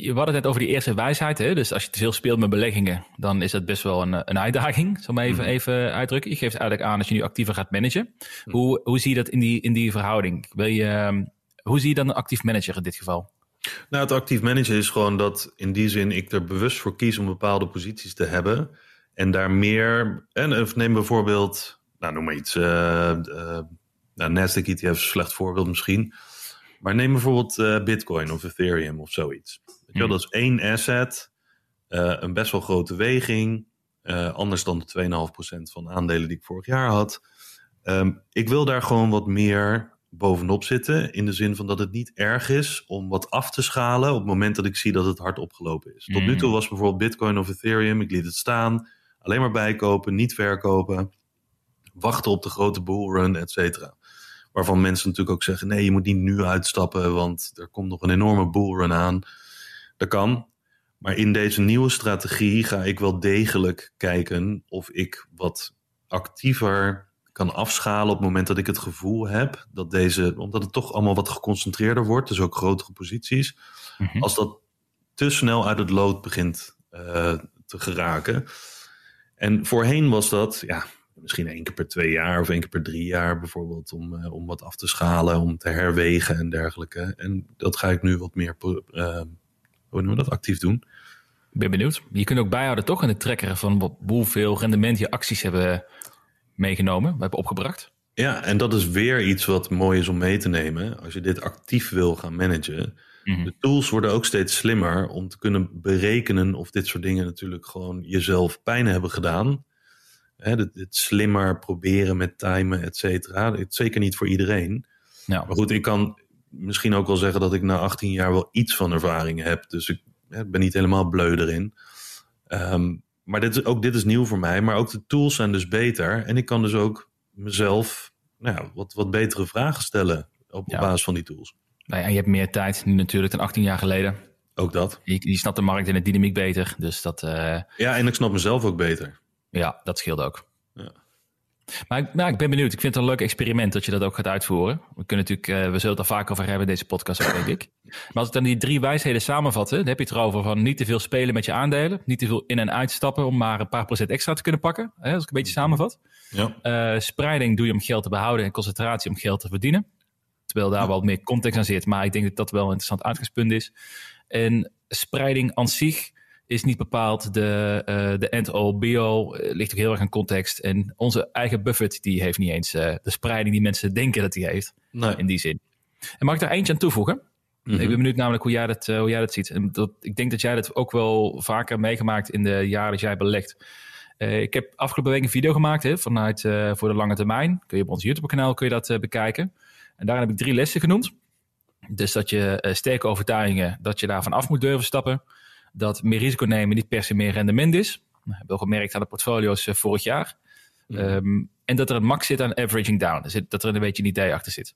Je had het net over die eerste wijsheid. Hè? Dus als je te veel speelt met beleggingen, dan is dat best wel een, een uitdaging. Zal ik maar even, mm. even uitdrukken. Je geeft eigenlijk aan als je nu actiever gaat managen. Mm. Hoe, hoe zie je dat in die, in die verhouding? Wil je, ehm, hoe zie je dan een actief manager in dit geval? Nou, het actief managen is gewoon dat in die zin ik er bewust voor kies om bepaalde posities te hebben. En daar meer. En of neem bijvoorbeeld, nou noem maar iets. Uh, uh, nou, Nasdaq ETF is een slecht voorbeeld misschien. Maar neem bijvoorbeeld uh, Bitcoin of Ethereum of zoiets. Weet je, Dat is één asset, uh, een best wel grote weging. Uh, anders dan de 2,5% van aandelen die ik vorig jaar had. Um, ik wil daar gewoon wat meer bovenop zitten. In de zin van dat het niet erg is om wat af te schalen op het moment dat ik zie dat het hard opgelopen is. Tot nu toe was bijvoorbeeld Bitcoin of Ethereum, ik liet het staan. Alleen maar bijkopen, niet verkopen. Wachten op de grote bullrun, et cetera. Waarvan mensen natuurlijk ook zeggen: nee, je moet niet nu uitstappen, want er komt nog een enorme bullrun aan. Dat kan. Maar in deze nieuwe strategie ga ik wel degelijk kijken of ik wat actiever kan afschalen op het moment dat ik het gevoel heb dat deze, omdat het toch allemaal wat geconcentreerder wordt, dus ook grotere posities, mm-hmm. als dat te snel uit het lood begint uh, te geraken. En voorheen was dat, ja, misschien één keer per twee jaar of één keer per drie jaar bijvoorbeeld, om, uh, om wat af te schalen, om te herwegen en dergelijke. En dat ga ik nu wat meer, uh, hoe noemen we dat, actief doen. Ik ben benieuwd. Je kunt ook bijhouden toch in de trekker van hoeveel rendement je acties hebben meegenomen, hebben opgebracht. Ja, en dat is weer iets wat mooi is om mee te nemen. Als je dit actief wil gaan managen. Mm-hmm. De tools worden ook steeds slimmer om te kunnen berekenen of dit soort dingen natuurlijk gewoon jezelf pijn hebben gedaan. Hè, het, het, slimmer proberen met timen, et cetera. Zeker niet voor iedereen. Ja. Maar goed, ik kan misschien ook wel zeggen dat ik na 18 jaar wel iets van ervaring heb. Dus ik hè, ben niet helemaal bleu erin. Um, maar dit is, ook dit is nieuw voor mij. Maar ook de tools zijn dus beter. En ik kan dus ook mezelf nou, wat, wat betere vragen stellen op, ja. basis van die tools. Nou ja, en je hebt meer tijd nu natuurlijk dan 18 jaar geleden. Ook dat. Je, je snapt de markt en de dynamiek beter. Dus dat, uh... Ja, en ik snap mezelf ook beter. Ja, dat scheelt ook. Ja. Maar ik, nou, ik ben benieuwd. Ik vind het een leuk experiment dat je dat ook gaat uitvoeren. We, kunnen natuurlijk, uh, we zullen het er vaak over hebben, deze podcast, denk ik. Maar als ik dan die drie wijsheden samenvatten, dan heb je het erover van niet te veel spelen met je aandelen. Niet te veel in- en uitstappen om maar een paar procent extra te kunnen pakken. Hè, als ik een beetje samenvat. Ja. Uh, spreiding doe je om geld te behouden en concentratie om geld te verdienen. Terwijl daar ja. wel meer context aan zit. Maar ik denk dat dat wel een interessant uitgangspunt is. En spreiding aan zich is niet bepaald de, uh, de end-all, be-all. ligt ook heel erg aan context. En onze eigen Buffett, die heeft niet eens uh, de spreiding die mensen denken dat hij heeft. Nee. In die zin. En mag ik daar eentje aan toevoegen? Mm-hmm. Ik ben benieuwd namelijk hoe jij dat, hoe jij dat ziet. En dat, ik denk dat jij dat ook wel vaker meegemaakt in de jaren dat jij belegt. ik heb afgelopen week een video gemaakt hè, vanuit voor de lange termijn. Kun je op ons YouTube kanaal kun je dat bekijken. En daarin heb ik drie lessen genoemd. Dus dat je sterke overtuigingen, dat je daarvan af moet durven stappen dat meer risico nemen niet per se meer rendement is. We hebben gemerkt aan de portfolio's uh, vorig jaar. Um, en dat er een max zit aan averaging down. Dat er een beetje een idee achter zit.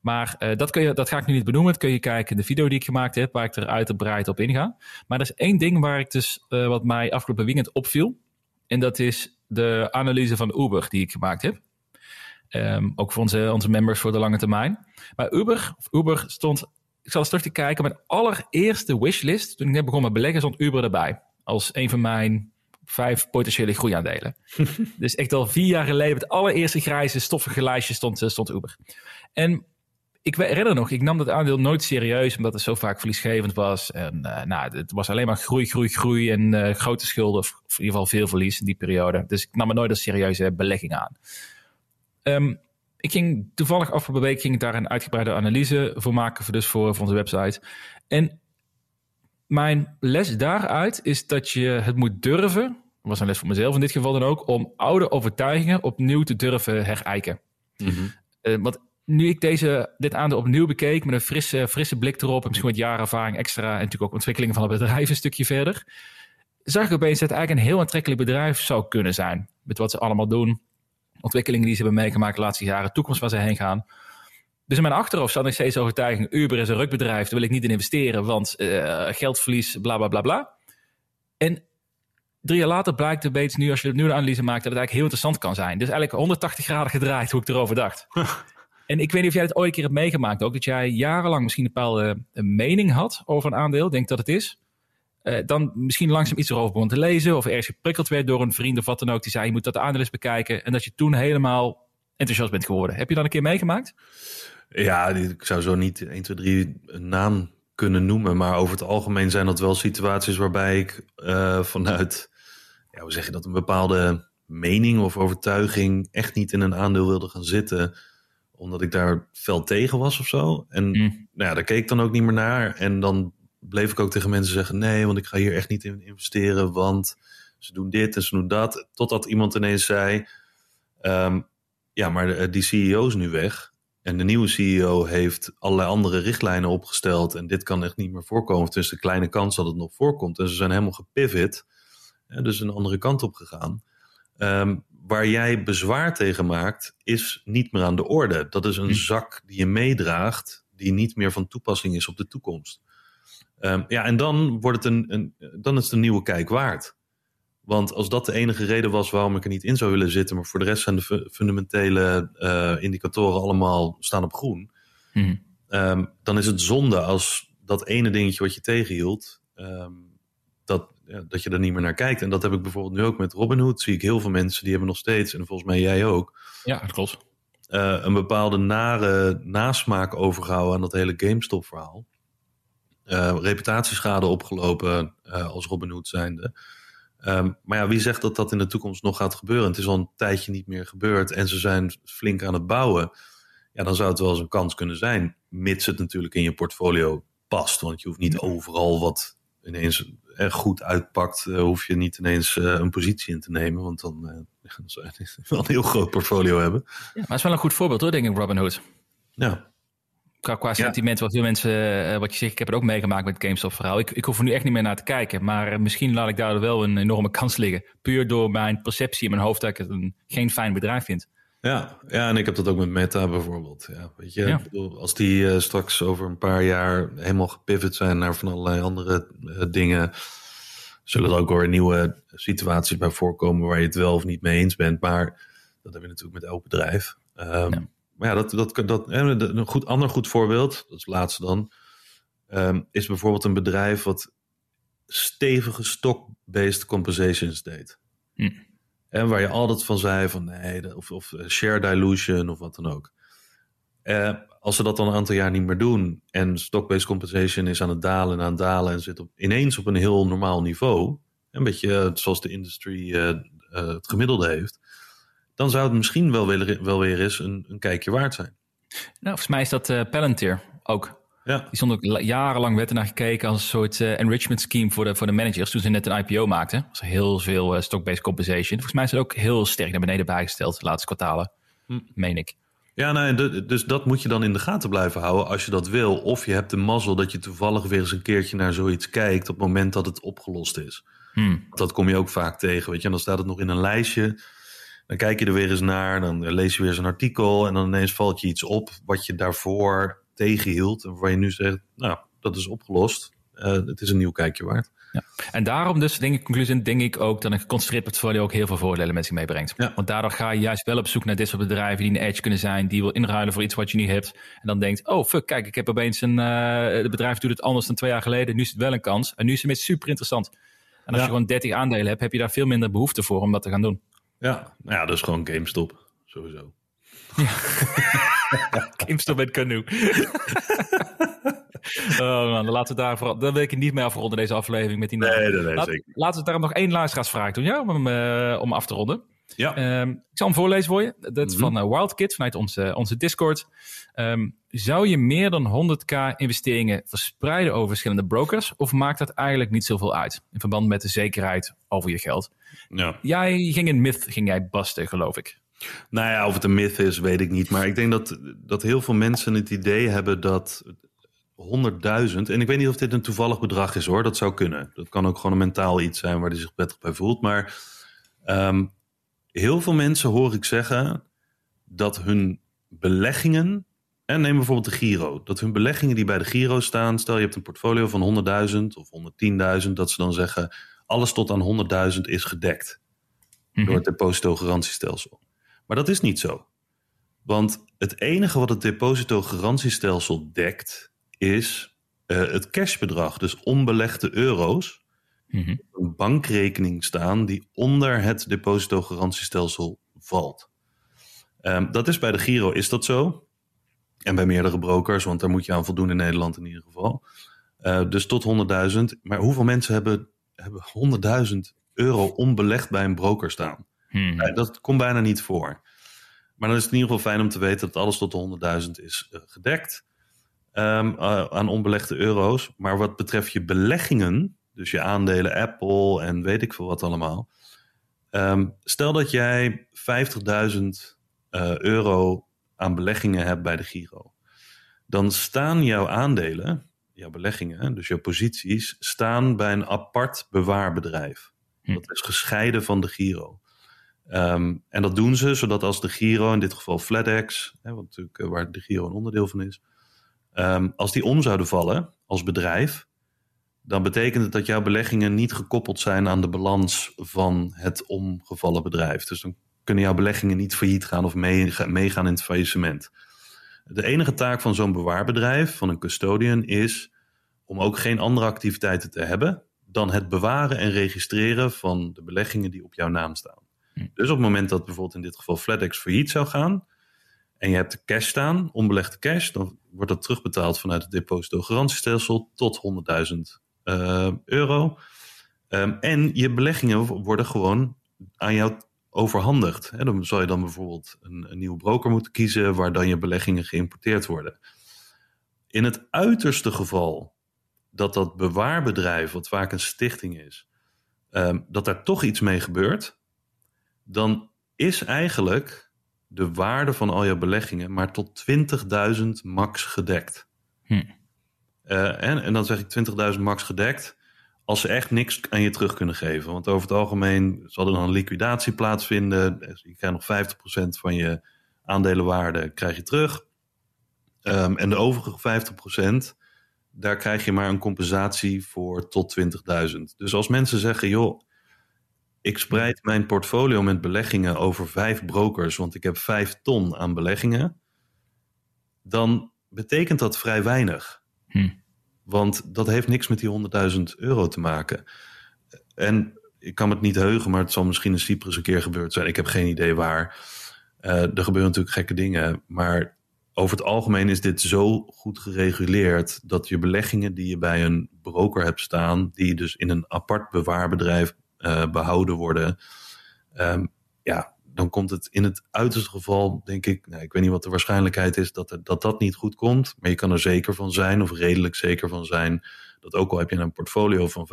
Maar uh, dat, kun je, dat ga ik nu niet benoemen. Dat kun je kijken in de video die ik gemaakt heb, waar ik er uitgebreid op inga. Maar er is één ding waar ik dus, uh, wat mij afgelopen weekend opviel. En dat is de analyse van Uber die ik gemaakt heb. Um, ook voor onze, onze members voor de lange termijn. Maar Uber, Uber stond ik zal eens terug te kijken. Mijn allereerste wishlist, toen ik net begon met beleggen, stond Uber erbij. Als een van mijn vijf potentiële groeiaandelen. <laughs> dus echt al vier jaar geleden, het allereerste grijze stoffige lijstje stond, eh, stond Uber. En ik herinner nog, ik nam dat aandeel nooit serieus, omdat het zo vaak verliesgevend was. En uh, nou, het was alleen maar groei, groei, groei en uh, grote schulden, of in ieder geval veel verlies in die periode. Dus ik nam het nooit als serieuze belegging aan. Um, ik ging toevallig afgelopen week ging ik daar een uitgebreide analyse voor maken, voor dus voor, voor onze website. En mijn les daaruit is dat je het moet durven, was een les voor mezelf in dit geval dan ook, om oude overtuigingen opnieuw te durven herijken. Mm-hmm. Uh, want nu ik deze, dit aandeel opnieuw bekeek met een frisse, frisse blik erop en misschien wat jarenervaring extra en natuurlijk ook ontwikkeling van het bedrijf een stukje verder, zag ik opeens dat het eigenlijk een heel aantrekkelijk bedrijf zou kunnen zijn. Met wat ze allemaal doen, ontwikkelingen die ze hebben meegemaakt de laatste jaren, toekomst waar ze heen gaan. Dus in mijn achterhoofd zat nog steeds de overtuiging, Uber is een rukbedrijf, daar wil ik niet in investeren, want uh, geldverlies, bla bla bla bla. En drie jaar later blijkt een beetje nu, als je nu een analyse maakt, dat het eigenlijk heel interessant kan zijn. Dus eigenlijk 180 graden gedraaid hoe ik erover dacht. <laughs> en ik weet niet of jij het ooit een keer hebt meegemaakt ook, dat jij jarenlang misschien een bepaalde mening had over een aandeel, denk dat het is. Uh, dan misschien langzaam iets erover begon te lezen of ergens geprikkeld werd door een vriend of wat dan ook. Die zei, je moet dat aandeel eens bekijken. En dat je toen helemaal enthousiast bent geworden. Heb je dat een keer meegemaakt? Ja, ik zou zo niet 1, 2, 3 een naam kunnen noemen. Maar over het algemeen zijn dat wel situaties waarbij ik uh, vanuit, ja, hoe zeg je dat, een bepaalde mening of overtuiging echt niet in een aandeel wilde gaan zitten. Omdat ik daar fel tegen was of zo. En mm. nou ja, daar keek ik dan ook niet meer naar. En dan bleef ik ook tegen mensen zeggen: nee, want ik ga hier echt niet in investeren. Want ze doen dit en ze doen dat. Totdat iemand ineens zei: um, ja, maar die CEO is nu weg. En de nieuwe CEO heeft allerlei andere richtlijnen opgesteld. En dit kan echt niet meer voorkomen. Het is een kleine kans dat het nog voorkomt. En ze zijn helemaal gepivot. dus een andere kant op gegaan. Um, waar jij bezwaar tegen maakt, is niet meer aan de orde. Dat is een hm. zak die je meedraagt, die niet meer van toepassing is op de toekomst. Um, ja, en dan, wordt het een, een, dan is het een nieuwe kijk waard. Want als dat de enige reden was waarom ik er niet in zou willen zitten, maar voor de rest zijn de fundamentele uh, indicatoren allemaal staan op groen, hmm. um, dan is het zonde als dat ene dingetje wat je tegenhield, um, dat, ja, dat je er niet meer naar kijkt. En dat heb ik bijvoorbeeld nu ook met Robinhood. Zie ik heel veel mensen die hebben nog steeds, en volgens mij jij ook. Ja, dat klopt. Uh, een bepaalde nare nasmaak overgehouden aan dat hele GameStop-verhaal. Uh, reputatieschade opgelopen uh, als Robinhood zijnde. Um, maar ja, wie zegt dat dat in de toekomst nog gaat gebeuren? Het is al een tijdje niet meer gebeurd en ze zijn flink aan het bouwen. Ja, dan zou het wel eens een kans kunnen zijn, mits het natuurlijk in je portfolio past. Want je hoeft niet overal wat ineens er goed uitpakt, uh, hoef je niet ineens uh, een positie in te nemen. Want dan, uh, <laughs> dan zou je wel een heel groot portfolio hebben. Ja, maar het is wel een goed voorbeeld hoor, denk ik, Robinhood. Ja qua, qua sentiment, wat veel mensen, eh, wat je zegt, ik heb het ook meegemaakt met het GameStop-verhaal. Ik, ik hoef er nu echt niet meer naar te kijken, maar misschien laat ik daar wel een enorme kans liggen. Puur door mijn perceptie in mijn hoofd dat ik het een, geen fijn bedrijf vind. Ja, ja, en ik heb dat ook met Meta bijvoorbeeld. Ja, weet je, als die uh, straks over een paar jaar helemaal gepivot zijn naar van allerlei andere uh, dingen, zullen er ook weer nieuwe situaties bij voorkomen waar je het wel of niet mee eens bent. Maar dat hebben we natuurlijk met elk bedrijf. Um, ja maar ja, dat, dat, dat, een goed, ander goed voorbeeld, dat is het laatste dan, um, is bijvoorbeeld een bedrijf wat stevige stock-based compensations deed. Hm. En waar je altijd van zei van nee, of, of eh, share dilution of wat dan ook. Uh, als ze dat dan een aantal jaar niet meer doen en stock-based compensation is aan het dalen en aan het dalen en zit op, ineens op een heel normaal niveau, een beetje eh, zoals de industrie uh, het gemiddelde heeft, dan zou het misschien wel weer, wel weer eens een, een kijkje waard zijn. Nou, volgens mij is dat uh, Palantir ook. Ja. Die stond ook jarenlang werd naar gekeken als een soort uh, enrichment scheme voor de, voor de managers. Toen ze net een IPO maakten, was heel veel uh, stock-based compensation. Volgens mij is het ook heel sterk naar beneden bijgesteld de laatste kwartalen, hm. meen ik. Ja, nee, dus dat moet je dan in de gaten blijven houden als je dat wil. Of je hebt de mazzel dat je toevallig weer eens een keertje naar zoiets kijkt op het moment dat het opgelost is. Hm. Dat kom je ook vaak tegen, weet je. En dan staat het nog in een lijstje. Dan kijk je er weer eens naar, dan lees je weer eens een artikel en dan ineens valt je iets op wat je daarvoor tegenhield. En waar je nu zegt, nou, dat is opgelost. Uh, het is een nieuw kijkje waard. Ja. En daarom dus, denk ik, conclusie, denk ik ook dat een geconcentreerd portfolio ook heel veel voordelen met zich meebrengt. Ja. Want daardoor ga je juist wel op zoek naar dit soort bedrijven die een edge kunnen zijn, die wil inruilen voor iets wat je niet hebt. En dan denkt, oh fuck, kijk, ik heb opeens een, uh, het bedrijf doet het anders dan twee jaar geleden, nu is het wel een kans. En nu is het super interessant. En als je gewoon 30 aandelen hebt, heb je daar veel minder behoefte voor om dat te gaan doen. Ja, nou ja, dat is gewoon GameStop, sowieso. Ja. <laughs> GameStop met Canoe. <laughs> oh man, laten we daar vooral, dan wil ik niet meer afronden deze aflevering met die Nee, nee, nee, Laat, zeker. Laten we daarom nog één luisteraarsvraag doen, ja, om, uh, om af te ronden. Ja. Um, ik zal hem voorlezen voor je. Dat is mm -hmm. van uh, Wildkid vanuit onze, onze Discord. Um, zou je meer dan 100k investeringen verspreiden over verschillende brokers? Of maakt dat eigenlijk niet zoveel uit? In verband met de zekerheid over je geld. Ja. Jij ging in Myth ging jij basten, geloof ik. Nou ja, of het een myth is, weet ik niet. Maar ik denk dat, dat heel veel mensen het idee hebben dat 100.000, en ik weet niet of dit een toevallig bedrag is hoor, dat zou kunnen. Dat kan ook gewoon een mentaal iets zijn waar hij zich prettig bij voelt. Maar ehm, heel veel mensen hoor ik zeggen dat hun beleggingen, en neem bijvoorbeeld de Giro, dat hun beleggingen die bij de Giro staan, stel je hebt een portfolio van 100.000 of 110.000, dat ze dan zeggen alles tot aan 100.000 is gedekt door het depositogarantiestelsel. Maar dat is niet zo. Want het enige wat het depositogarantiestelsel dekt, is uh, het cashbedrag. Dus onbelegde euro's. Mhm. Een bankrekening staan die onder het depositogarantiestelsel valt. Ehm, dat is bij de Giro, is dat zo? En bij meerdere brokers, want daar moet je aan voldoen in Nederland in ieder geval. Uh, dus tot 100.000. Maar hoeveel mensen hebben, hebben 100.000 euro onbelegd bij een broker staan? Mhm. Dat komt bijna niet voor. Maar dan is het in ieder geval fijn om te weten dat alles tot de 100.000 is uh, gedekt um, uh, aan onbelegde euro's. Maar wat betreft je beleggingen, dus je aandelen Apple en weet ik veel wat allemaal. Um, stel dat jij 50.000 uh, euro aan beleggingen hebt bij de Giro. Dan staan jouw aandelen, jouw beleggingen, dus jouw posities, staan bij een apart bewaarbedrijf. Hm. Dat is gescheiden van de Giro. Um, en dat doen ze zodat als de Giro, in dit geval FedEx, hè, wat natuurlijk, uh, waar de Giro een onderdeel van is, um, als die om zouden vallen als bedrijf, dan betekent het dat jouw beleggingen niet gekoppeld zijn aan de balans van het omgevallen bedrijf. Dus dan kunnen jouw beleggingen niet failliet gaan of meegaan mee in het faillissement. De enige taak van zo'n bewaarbedrijf, van een custodian, is om ook geen andere activiteiten te hebben dan het bewaren en registreren van de beleggingen die op jouw naam staan. Dus op het moment dat bijvoorbeeld in dit geval FedEx failliet zou gaan en je hebt de cash staan, onbelegde cash, dan wordt dat terugbetaald vanuit het depositogarantiestelsel tot 100.000 uh, euro. Um, en je beleggingen worden gewoon aan jou overhandigd. He, dan zou je dan bijvoorbeeld een, nieuwe broker moeten kiezen waar dan je beleggingen geïmporteerd worden. In het uiterste geval dat dat bewaarbedrijf, wat vaak een stichting is, um, dat daar toch iets mee gebeurt, dan is eigenlijk de waarde van al je beleggingen maar tot 20.000 max gedekt. Hm. Uh, en, dan zeg ik 20.000 max gedekt als ze echt niks aan je terug kunnen geven. Want over het algemeen zal er dan een liquidatie plaatsvinden. Je krijgt nog 50% van je aandelenwaarde krijg je terug. Um, en de overige 50%, daar krijg je maar een compensatie voor tot 20.000. Dus als mensen zeggen, joh, ik spreid mijn portfolio met beleggingen over vijf brokers, want ik heb vijf ton aan beleggingen, dan betekent dat vrij weinig. Hm. Want dat heeft niks met die 100.000 euro te maken. En ik kan het niet heugen, maar het zal misschien in Cyprus een keer gebeurd zijn. Ik heb geen idee waar. Uh, er gebeuren natuurlijk gekke dingen. Maar over het algemeen is dit zo goed gereguleerd dat je beleggingen die je bij een broker hebt staan, die dus in een apart bewaarbedrijf uh, behouden worden, um, ja, dan komt het in het uiterste geval, denk ik, nou, ik weet niet wat de waarschijnlijkheid is dat, er, dat dat niet goed komt, maar je kan er zeker van zijn, of redelijk zeker van zijn, dat ook al heb je een portfolio van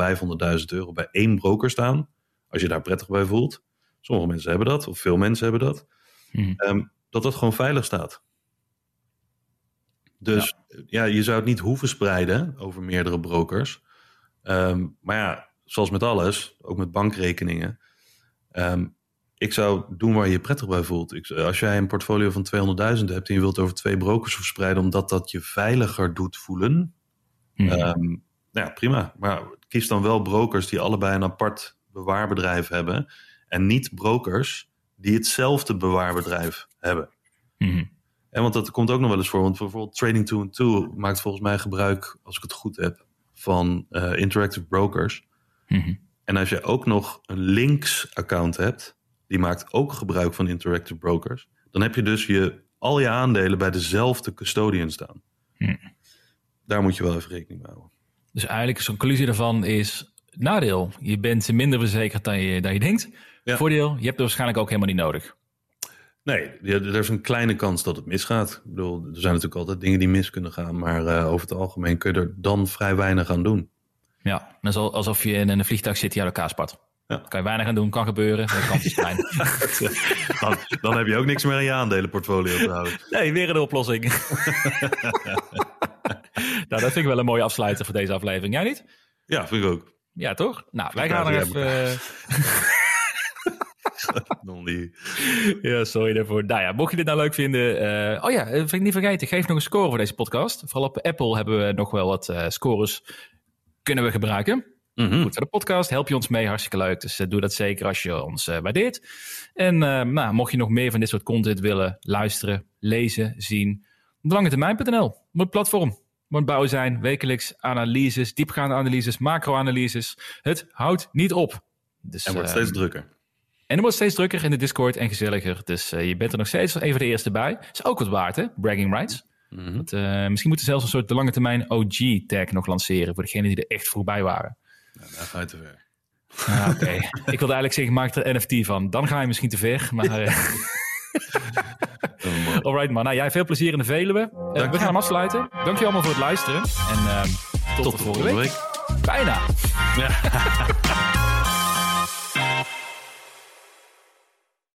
500.000 euro bij één broker staan, als je daar prettig bij voelt, sommige mensen hebben dat, of veel mensen hebben dat, hm. um, dat dat gewoon veilig staat. Dus ja. ja. je zou het niet hoeven spreiden over meerdere brokers. Um, maar ja, zoals met alles, ook met bankrekeningen. Um, ik zou doen waar je je prettig bij voelt. Ik, als jij een portfolio van 200.000 hebt en je wilt over twee brokers verspreiden, omdat dat je veiliger doet voelen. Mhm. Mm. Um, ja, prima. Maar kies dan wel brokers die allebei een apart bewaarbedrijf hebben. En niet brokers die hetzelfde bewaarbedrijf hebben. Mm. En want dat komt ook nog wel eens voor. Want bijvoorbeeld Trading 2 2 maakt volgens mij gebruik, als ik het goed heb, van uh, interactive brokers. Mm. En als je ook nog een links-account hebt, die maakt ook gebruik van interactive brokers. Dan heb je dus je, al je aandelen bij dezelfde custodian staan. Mm. Daar moet je wel even rekening mee houden. Dus eigenlijk zo'n conclusie daarvan is nadeel. Je bent minder verzekerd dan je, dan je denkt. Ja. Voordeel, je hebt het waarschijnlijk ook helemaal niet nodig. Nee, er is een kleine kans dat het misgaat. Ik bedoel, er zijn natuurlijk altijd dingen die mis kunnen gaan. Maar uh, over het algemeen kun je er dan vrij weinig aan doen. Ja, net alsof je in een vliegtuig zit die uit elkaar spat. Ja. Kan je weinig aan doen, kan gebeuren. De kans is klein. <laughs> dan, dan heb je ook niks meer aan je aandelenportfolio trouwens. nee, weer een oplossing. <laughs> nou, dat vind ik wel een mooie afsluiter voor deze aflevering. Jij niet? Ja, vind ik ook. Ja, toch? Nou, wij gaan er even... eh. <laughs> Ja, sorry daarvoor. Nou ja, mocht je dit nou leuk vinden. eh, oh ja, dat vind ik niet vergeten. Geef nog een score voor deze podcast. Vooral op Apple hebben we nog wel wat eh, scores kunnen we gebruiken. Mhm. Goed voor de podcast. Help je ons mee. Hartstikke leuk. Dus eh, doe dat zeker als je ons eh, waardeert. En eh, nou, mocht je nog meer van dit soort content willen luisteren, lezen, zien. Langetermijn.nl. Moet platform. Moet bouwen zijn. Wekelijks analyses, diepgaande analyses, macro-analyses. Het houdt niet op. Dus, En wordt eh, steeds drukker. en het wordt steeds drukker in de Discord en gezelliger. Dus eh, je bent er nog steeds een van de eerste bij. Is ook wat waard, hè? Bragging rights. Mhm. Dat, misschien moeten we zelfs een soort de lange termijn OG-tag nog lanceren. Voor degenen die er echt voorbij waren. Nou, daar ga je te ver. Ah, Oké. ik wilde eigenlijk zeggen, maak er NFT van. Dan ga je misschien te ver. Maar eh, Oh, alright man. Nou, jij veel plezier in de Veluwe. Eh, we gaan hem afsluiten. Dank je allemaal voor het luisteren. En ehm, tot, Tot de volgende week. week. Bijna. Ja. <laughs>